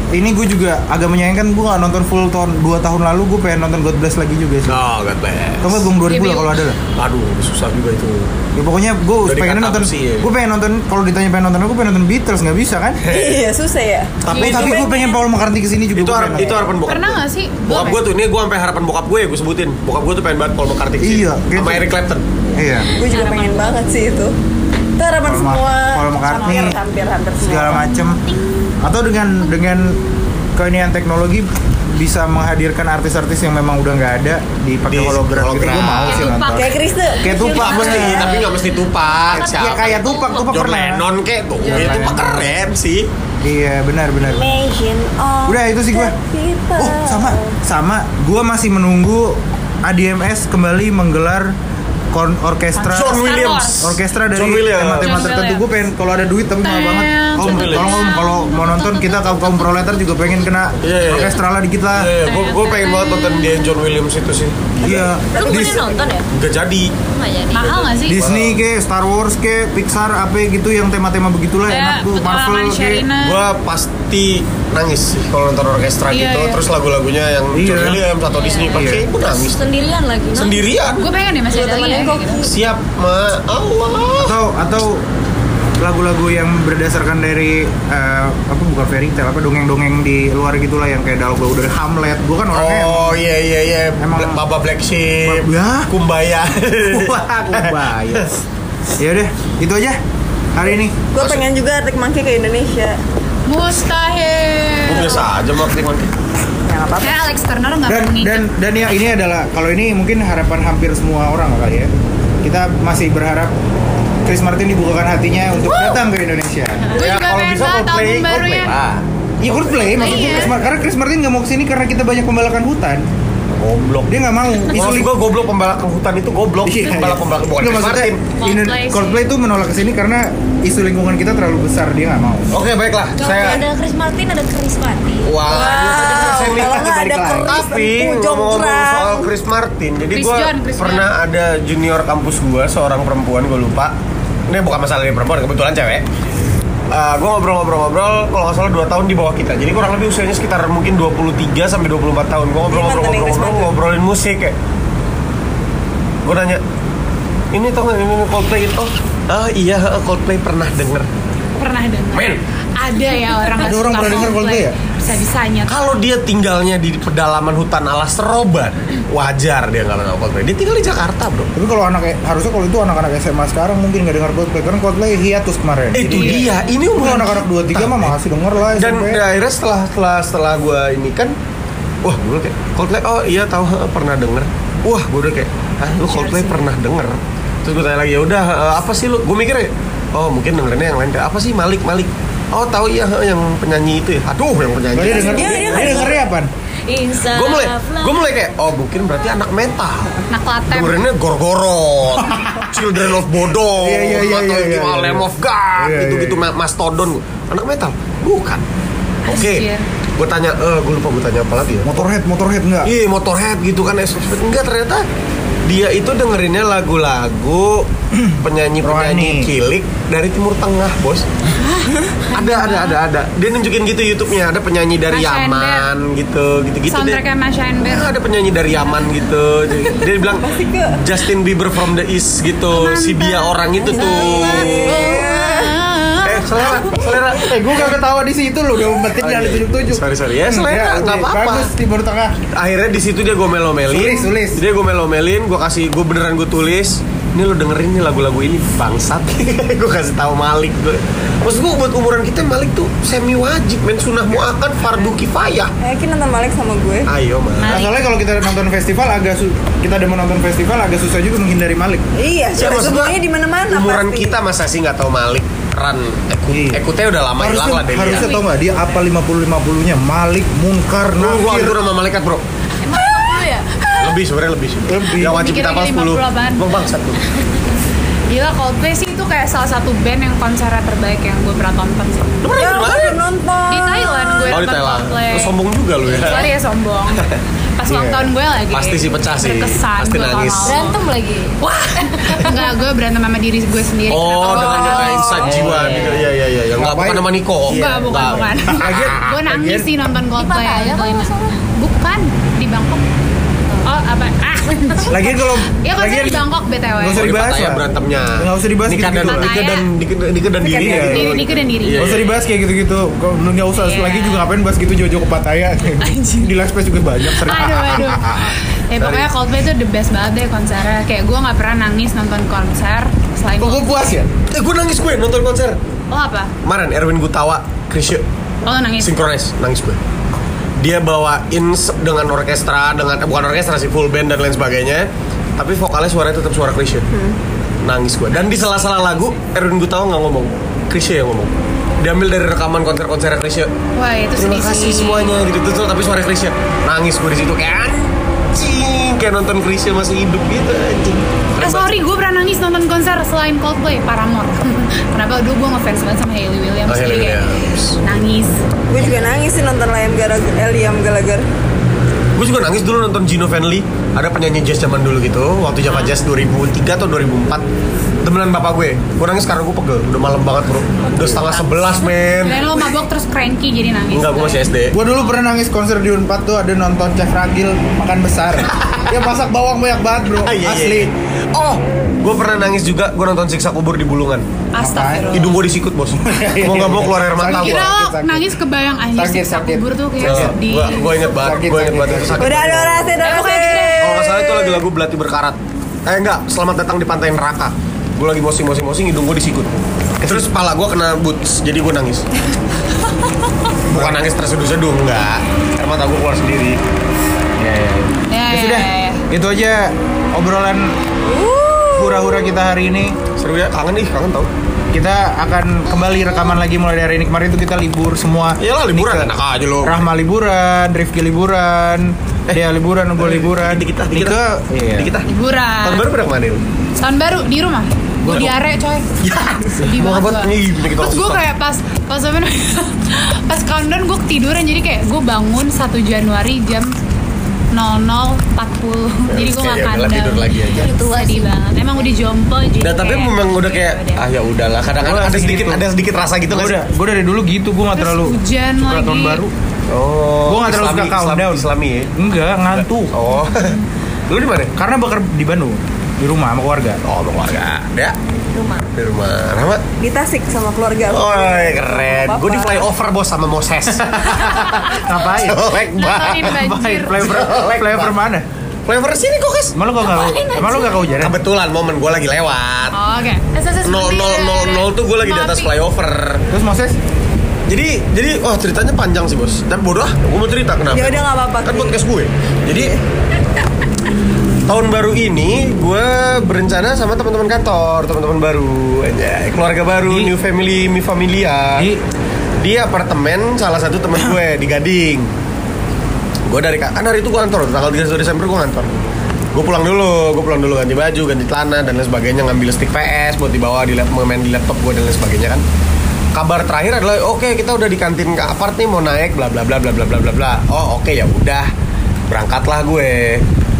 ini gue juga agak menyayangkan gue gak nonton full tahun 2 tahun lalu gue pengen nonton God Bless lagi juga sih. Oh, God bless. Kamu Bung 2000 lah Debut. kalau ada lah. Aduh, susah juga itu. Ya pokoknya gue pengen nonton sih, ya. gue pengen nonton kalau ditanya pengen nonton apa gue pengen nonton Beatles nggak bisa kan? iya susah ya tapi Iya, tapi gue pengen Paul McCartney ke sini juga. itu harap itu harapan bokap Pernah gue. nggak sih? Bokap gue tuh ini gue sampai harapan bokap gue ya gue sebutin. Bokap gue tuh pengen banget Paul McCartney ke sini. Iya, gitu. Sama Eric Clapton. Iya. gue juga pengen banget sih itu itu harapan semua Paul McCartney, hampir hampir segala macem atau dengan dengan keinian teknologi bisa menghadirkan artis-artis yang memang udah nggak ada dipakai Di hologram gitu gue hologram. mau sih Kayak nonton kayak Kriste Kayak Tupac, Nggak mesti, bener. tapi nggak mesti tupak. ya kayak Tupac John pernah Lennon kayak tuh. Ya, Lennon. keren sih. iya benar benar Udah, itu sih people. oh sama sama gue masih menunggu ADMS kembali menggelar kon orkestra John Williams. Orkestra dari tema-tema tertentu gue pengen kalau ada duit tapi mahal banget om tolong om kalau mau nonton kita kaum kaum proletar juga pengen kena Iya, iya, iya. orkestra lah di kita gue gue pengen banget nonton dia John Williams itu sih. iya Lu bukannya nonton ya? Gak jadi. Nggak jadi. Mahal nggak sih? Disney ke Star Wars ke Pixar apa gitu yang tema-tema begitulah enak tuh Marvel ke. Gue pasti nangis sih kalau nonton orkestra gitu. Terus lagu-lagunya yang. John Williams atau Disney pakai gue nangis. Sendirian lagi. Sendirian. Gue pengen deh masih ada gitu. Siap, ma Allah. atau atau lagu-lagu yang berdasarkan dari eh, apa bukan fairy tale apa dongeng-dongeng di luar gitulah yang kayak lagu udah Hamlet gue kan orangnya Oh iya iya iya. Emang- Baba Black Sheep. Ya. Kumbaya. wah kumbaya ya udah itu aja hari ini gue pengen juga Arctic Monkey ke Indonesia Mustahil. Gue biasa aja marketing marketing. ya nggak apa-apa Kayak Alex Turner nggak dan dan dan ya ini adalah kalau ini mungkin harapan hampir semua orang kali ya kita masih berharap Chris Martin dibukakan hatinya untuk datang ke Indonesia Gue Ya, juga kalau bisa Coldplay, barunya. Coldplay lah. Ya Coldplay maksudnya Iya. Chris karena Chris Martin nggak mau ke sini karena kita banyak pembalakan hutan. Goblok. Dia nggak mau. Isu gue goblok pembalakan hutan itu goblok. Iya, Pembalak iya. pembalak bukan Nggak, Chris maksudnya Martin. Indo- Coldplay itu menolak ke sini karena isu lingkungan kita terlalu besar dia nggak mau. Oke baiklah. Saya ada Chris Martin ada Chris Martin. Wah, Wow, saya kalau nggak ada. Chris Tapi ngomong soal Chris Martin, jadi gue pernah ada junior kampus gue seorang perempuan gue lupa. Ini bukan masalah dia perempuan, kebetulan cewek. Gue ngobrol-ngobrol-ngobrol, kalau nggak salah 2 tahun di bawah kita. Jadi kurang lebih usianya sekitar mungkin 23 sampai 24 tahun. Gue ngobrol-ngobrol-ngobrol ngobrolin musik kayak. Gue nanya, ini tau nggak ini Coldplay itu? Ah iya Coldplay pernah denger. Pernah dengar. Men. Ada ya orang Ada orang pernah dengar Coldplay ya? Bisa bisanya. Kalau dia tinggalnya di pedalaman hutan alas seroban, wajar dia nggak kenal Coldplay. Dia tinggal di Jakarta, bro. Tapi kalau anak harusnya kalau itu anak-anak SMA sekarang mungkin nggak dengar Coldplay karena Coldplay hiatus kemarin. Itu Jadi, dia. Ini umuran anak-anak 23 mah masih denger lah Dan SMP. akhirnya setelah setelah setelah gue ini kan, wah gue kayak Coldplay. Oh iya tahu pernah denger. Wah gue udah kayak, ah lu Coldplay pernah denger. Terus gue tanya lagi, ya udah apa sih lu? Gue mikir ya, oh mungkin dengerinnya yang lain apa sih Malik Malik. Oh tahu iya yang penyanyi itu ya. Aduh yang penyanyi. Dia denger, Dia- dia, dia dia dengernya apa? Gue mulai gue mulai kayak oh mungkin berarti anak metal Nah, Klaten. dengerinnya gorgorot children of bodom Iya, iya, iya, atau gimana, iya. Lamb of God gitu iya, gitu iya. mastodon anak metal bukan oke Anjir. gue tanya eh gue lupa gue tanya apa lagi ya Motorhead, Motorhead enggak? Iya motorhead gitu kan enggak ternyata dia itu dengerinnya lagu-lagu penyanyi-penyanyi Rohani. kilik dari Timur Tengah bos ada ada ada ada dia nunjukin gitu YouTube-nya ada penyanyi dari Masha Yaman gitu gitu gitu Soundtracknya Masha Enber. ada penyanyi dari Yaman gitu dia bilang Justin Bieber from the East gitu si dia orang itu tuh eh selera selera Eh, gue gak ketawa di situ loh, udah umpetin Oh, jangan iya. ditunjuk-tunjuk. Sorry, sorry. Ya, selera, Ya, nggak apa-apa. Bagus Timur Tengah. akhirnya di situ dia gue melomelin Tulis, tulis. dia gue melomelin gue kasih gue beneran gue tulis ini lo dengerin nih lagu-lagu ini bangsat gue kasih tahu Malik gue maksud gue buat umuran kita Malik tuh semi wajib men sunah muakkad fardu kifayah Yakin nonton Malik sama gue? ayo Malik Masalahnya kalau kita nonton festival agak su kita ada menonton festival agak susah juga menghindari Malik. Iya, Ya, semuanya di mana-mana umuran pasti. kita masa sih nggak tahu Malik Ran Eku, Iya. Ekutnya udah lama hilang harusnya lah dari harusnya dia tau nggak dia apa 50 50 nya Malik Munkar Nakir anggur sama malaikat bro Emang 50? Lebih sebenarnya lebih sih Lebih. yang wajib kita hafal 10 50 apaan? Bang bangsat tuh Gila Coldplay sih itu kayak salah satu band yang konsernya terbaik yang gue pernah tonton sih. lu pernah Ya, di nonton. Di Thailand gue oh di nonton Thailand Coldplay. Lu sombong juga lu ya Sorry ya sombong. Pas ulang Iya. tahun gue lagi. Pasti sih pecah sih. Berkesan. Pasti nangis. tolong. Berantem lagi. Wah, enggak gue berantem sama diri gue sendiri. Oh, Kenapa dengan dengan nangis? insight Oh, jiwa iya. gitu. Iya iya iya. Ya, Enggak bukan sama Niko. Enggak, bukan, Enggak. bukan. Lagian- gue nangis sih nonton Coldplay. Pattaya kalau nggak salah. Bukan, di Bangkok. Apa? Ah. Lagian kalau Ya lagian di Bangkok BTW. Nggak usah di dibahas lah. berantemnya. Nggak usah dibahas Nikah dan nikah dan nikah dan diri. Gitu. diri, nikah dan diri. Iya, Gak usah iya. dibahas kayak gitu-gitu. Kalau lu nggak usah Iya. lagi juga ngapain bahas gitu jauh-jauh ke Pattaya. Di live space juga banyak sering. Aduh, aduh. Ya pokoknya Coldplay itu the best banget deh konsernya. Kayak gue nggak pernah nangis nonton konser selain Kok gue puas ya? Eh, gue nangis gue nonton konser. Oh apa? Kemarin Erwin Gutawa, Krisya, Oh nangis. Synchronize, nangis gue. Dia bawain dengan orkestra, dengan eh, bukan orkestra sih full band dan lain sebagainya. Tapi vokalnya suaranya tetap suara Krisya. Nangis gue. Dan di sela-sela lagu Erwin Gutawa nggak ngomong, Krisya yang ngomong. Diambil dari rekaman konser-konser Krisya. Wah itu Terima sedih kasih sih. semuanya gitu tuh tapi suara Krisya nangis gue di situ kayak anjing kayak nonton Krisya masih hidup gitu anjing sorry, gue pernah nangis nonton konser selain Coldplay, Paramore. Kenapa dulu gue ngefans banget sama Hayley Williams, Oh, Hayley jadi kayak Williams. nangis. Gue juga nangis sih nonton Liam Gallagher, eh, Liam Gallagher. Gue juga nangis dulu nonton Gino Van Lee ada penyanyi jazz zaman dulu gitu waktu Java Jazz 2003 atau 2004 temenan bapak gue. Gue nangis karena gue pegel udah malam banget bro. Udah setengah sebelas men. Dan lo mabok terus cranky jadi nangis. enggak gue masih SD Gue dulu pernah nangis konser di Unpad tuh ada nonton Chef Ragil makan besar. Dia masak bawang banyak banget bro, Ah, iya, iya, asli. iya. oh gue pernah nangis juga gue nonton siksa kubur di Bulungan. Astagfirullah. hidung gue disikut bos. Mau nggak mau keluar air mata gue nangis kebayang Sakit, siksa kubur tuh kayak gue sedih. gue inget banget gue inget banget sakit Udah durasi. deh. Kalau nggak salah itu lagi lagu Belati Berkarat. Eh enggak, Selamat Datang di Pantai Neraka. Gue lagi mosing-mosing-mosing, hidung gue disikut. Terus kepala gue kena boots, jadi gue nangis. Bukan nangis terseduh-seduh, enggak. Air mata gue keluar sendiri. Ya, ya, ya. Ya, Ya ya, sudah, ya, ya. itu aja obrolan hura-hura kita hari ini. Seru ya, kangen nih, kangen tau. Kita akan kembali rekaman lagi mulai dari hari ini. Kemarin itu kita libur semua. Iyalah liburan, Nike- enak aja lo. Rahma liburan, Rifki liburan, dia liburan, gue liburan. Di kita, di kita. Di kita. Liburan. Tahun baru pada ke mana lu? Tahun baru di rumah. Gue Gua- diare coy. Ya, Sedih mau banget nih, Terus gue kayak pas pas pas countdown gue ketiduran jadi kayak gue bangun 1 Januari jam 00.40 jadi gue gak ya udahlah, kandang tidur lagi aja. itu sedih banget emang udah jompo jadi Dan tapi kayak, memang udah kayak ya udah. ah ya udahlah. Kadang-kadang ada sedikit gitu. ada sedikit rasa gitu Gue nggak udah, gue dari dulu gitu, gue gak Terus terlalu hujan suka lagi. tahun baru. Oh, Gua nggak terlalu suka countdown. Islami, Islami ya. Enggak, ngantuk. Oh. Lu di mana? Karena bakar di Bandung, di rumah sama keluarga. Oh, sama keluarga. Ya. Rumah. Di rumah. Rahmat. Di Tasik sama keluarga. Oh, keren. Gue di flyover bos sama Moses. Ngapain? Jelek Nontonin banget. banjir. Flavor, flavor mana? Flyover sini kok, Kes. Emang lu gak kau, emang lu gak kehujanan? Kebetulan momen gue lagi lewat. Oh, oke SSS Nol nol nol nol tuh gue lagi di atas flyover. Terus Moses? Jadi jadi wah ceritanya panjang sih bos. Dan bodoh ah, gue mau cerita kenapa? Ya udah, nggak apa-apa. Kan podcast gue. Jadi tahun baru ini gue berencana sama teman-teman kantor, teman-teman baru, aja keluarga baru, Di- new family, mi familia. Di- di apartemen salah satu teman gue di Gading. Gue dari kan hari itu gue kantor, tanggal 31 Desember gue kantor. Gue pulang dulu, gue pulang dulu ganti baju, ganti celana dan lain sebagainya, ngambil stick PS buat dibawa di lap, main di laptop gue dan lain sebagainya kan. kabar terakhir adalah oke kita udah di kantin ke apart nih mau naik bla bla bla bla bla bla bla bla oh oke ya udah berangkatlah gue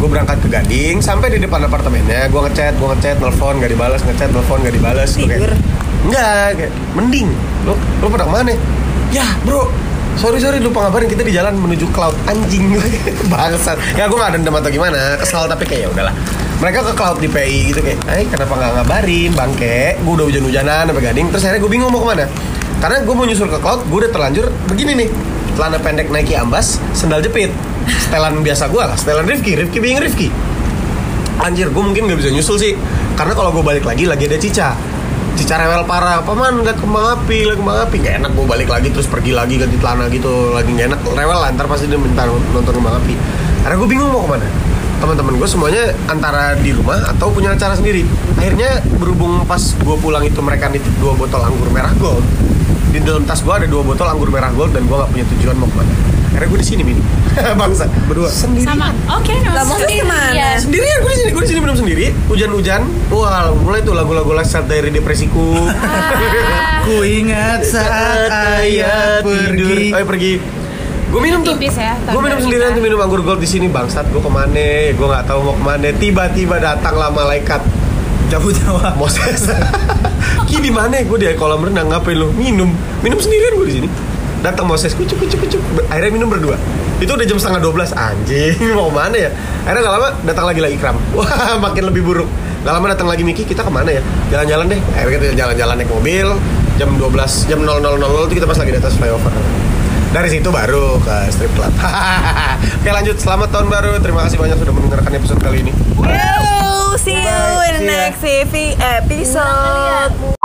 gue berangkat ke Gading sampai di depan apartemennya gue ngechat gue ngechat nelfon gak dibales ngechat nelfon gak dibales Gue kayak, Tidur. enggak kayak mending. Lo lo pada ke mana? Ya bro sorry sorry lupa ngabarin kita di jalan menuju cloud anjing. Bangsat. Ya gue gak dendam atau gimana kesal tapi kayak ya udahlah. Mereka ke cloud di PI gitu kayak eh kenapa nggak ngabarin bangke? Gue udah hujan-hujanan sampai gading. Terus akhirnya gue bingung mau ke mana. Karena gue mau nyusul ke cloud gue udah terlanjur begini nih. Celana pendek Nike ambas sendal jepit setelan biasa gue lah setelan Rifki Rifki being Rifki. Anjir, gue mungkin gak bisa nyusul sih Karena kalau gue balik lagi, lagi ada Cica. Cica rewel parah Paman, liat kembang api, liat kembang api. Gak enak gue balik lagi, terus pergi lagi ganti celana gitu Lagi gak enak, rewel lah Ntar pasti dia minta nonton kembang api. Karena gue bingung mau ke mana. Teman-teman gue semuanya antara di rumah atau punya acara sendiri. Akhirnya berhubung pas gue pulang itu mereka nitip dua botol anggur merah gold Di dalam tas gue ada dua botol anggur merah gold Dan gue gak punya tujuan mau ke mana Akhirnya gue di sini minum Bangsa. Berdua. Sendiri sama. Oke no Lah, maksudnya gimana? Iya. sendirian gue di sini gue di sini minum sendiri. Hujan-hujan. Wah mulai tuh lagu-lagu last dari depresiku. Ku ingat saat ayah pergi. ayo pergi. Gue minum tuh. Tipis ya, gue minum sendirian tuh minum anggur gold di sini. Bangsat gue ke mana? Gue nggak tahu mau ke mana. Tiba-tiba datanglah malaikat. Cabut nyawa. Moses. Ki di mana? Gue di kolam renang ngapain lu? Minum. Minum sendirian gue di sini datang Moses kucuk kucuk kucuk. Akhirnya minum berdua. Itu udah jam setengah 12 anjing mau ke mana ya? Akhirnya gak lama datang lagi lah Ikram. Wah makin lebih buruk. Gak lama datang lagi Miki kita ke mana ya? Jalan-jalan deh. Akhirnya kita jalan-jalan naik mobil jam 12 jam 00.00 itu kita pas lagi di atas flyover. Dari situ baru ke strip club. Oke lanjut. Selamat tahun baru. Terima kasih banyak sudah mendengarkan episode kali ini. Yo, see you in ya. next episode.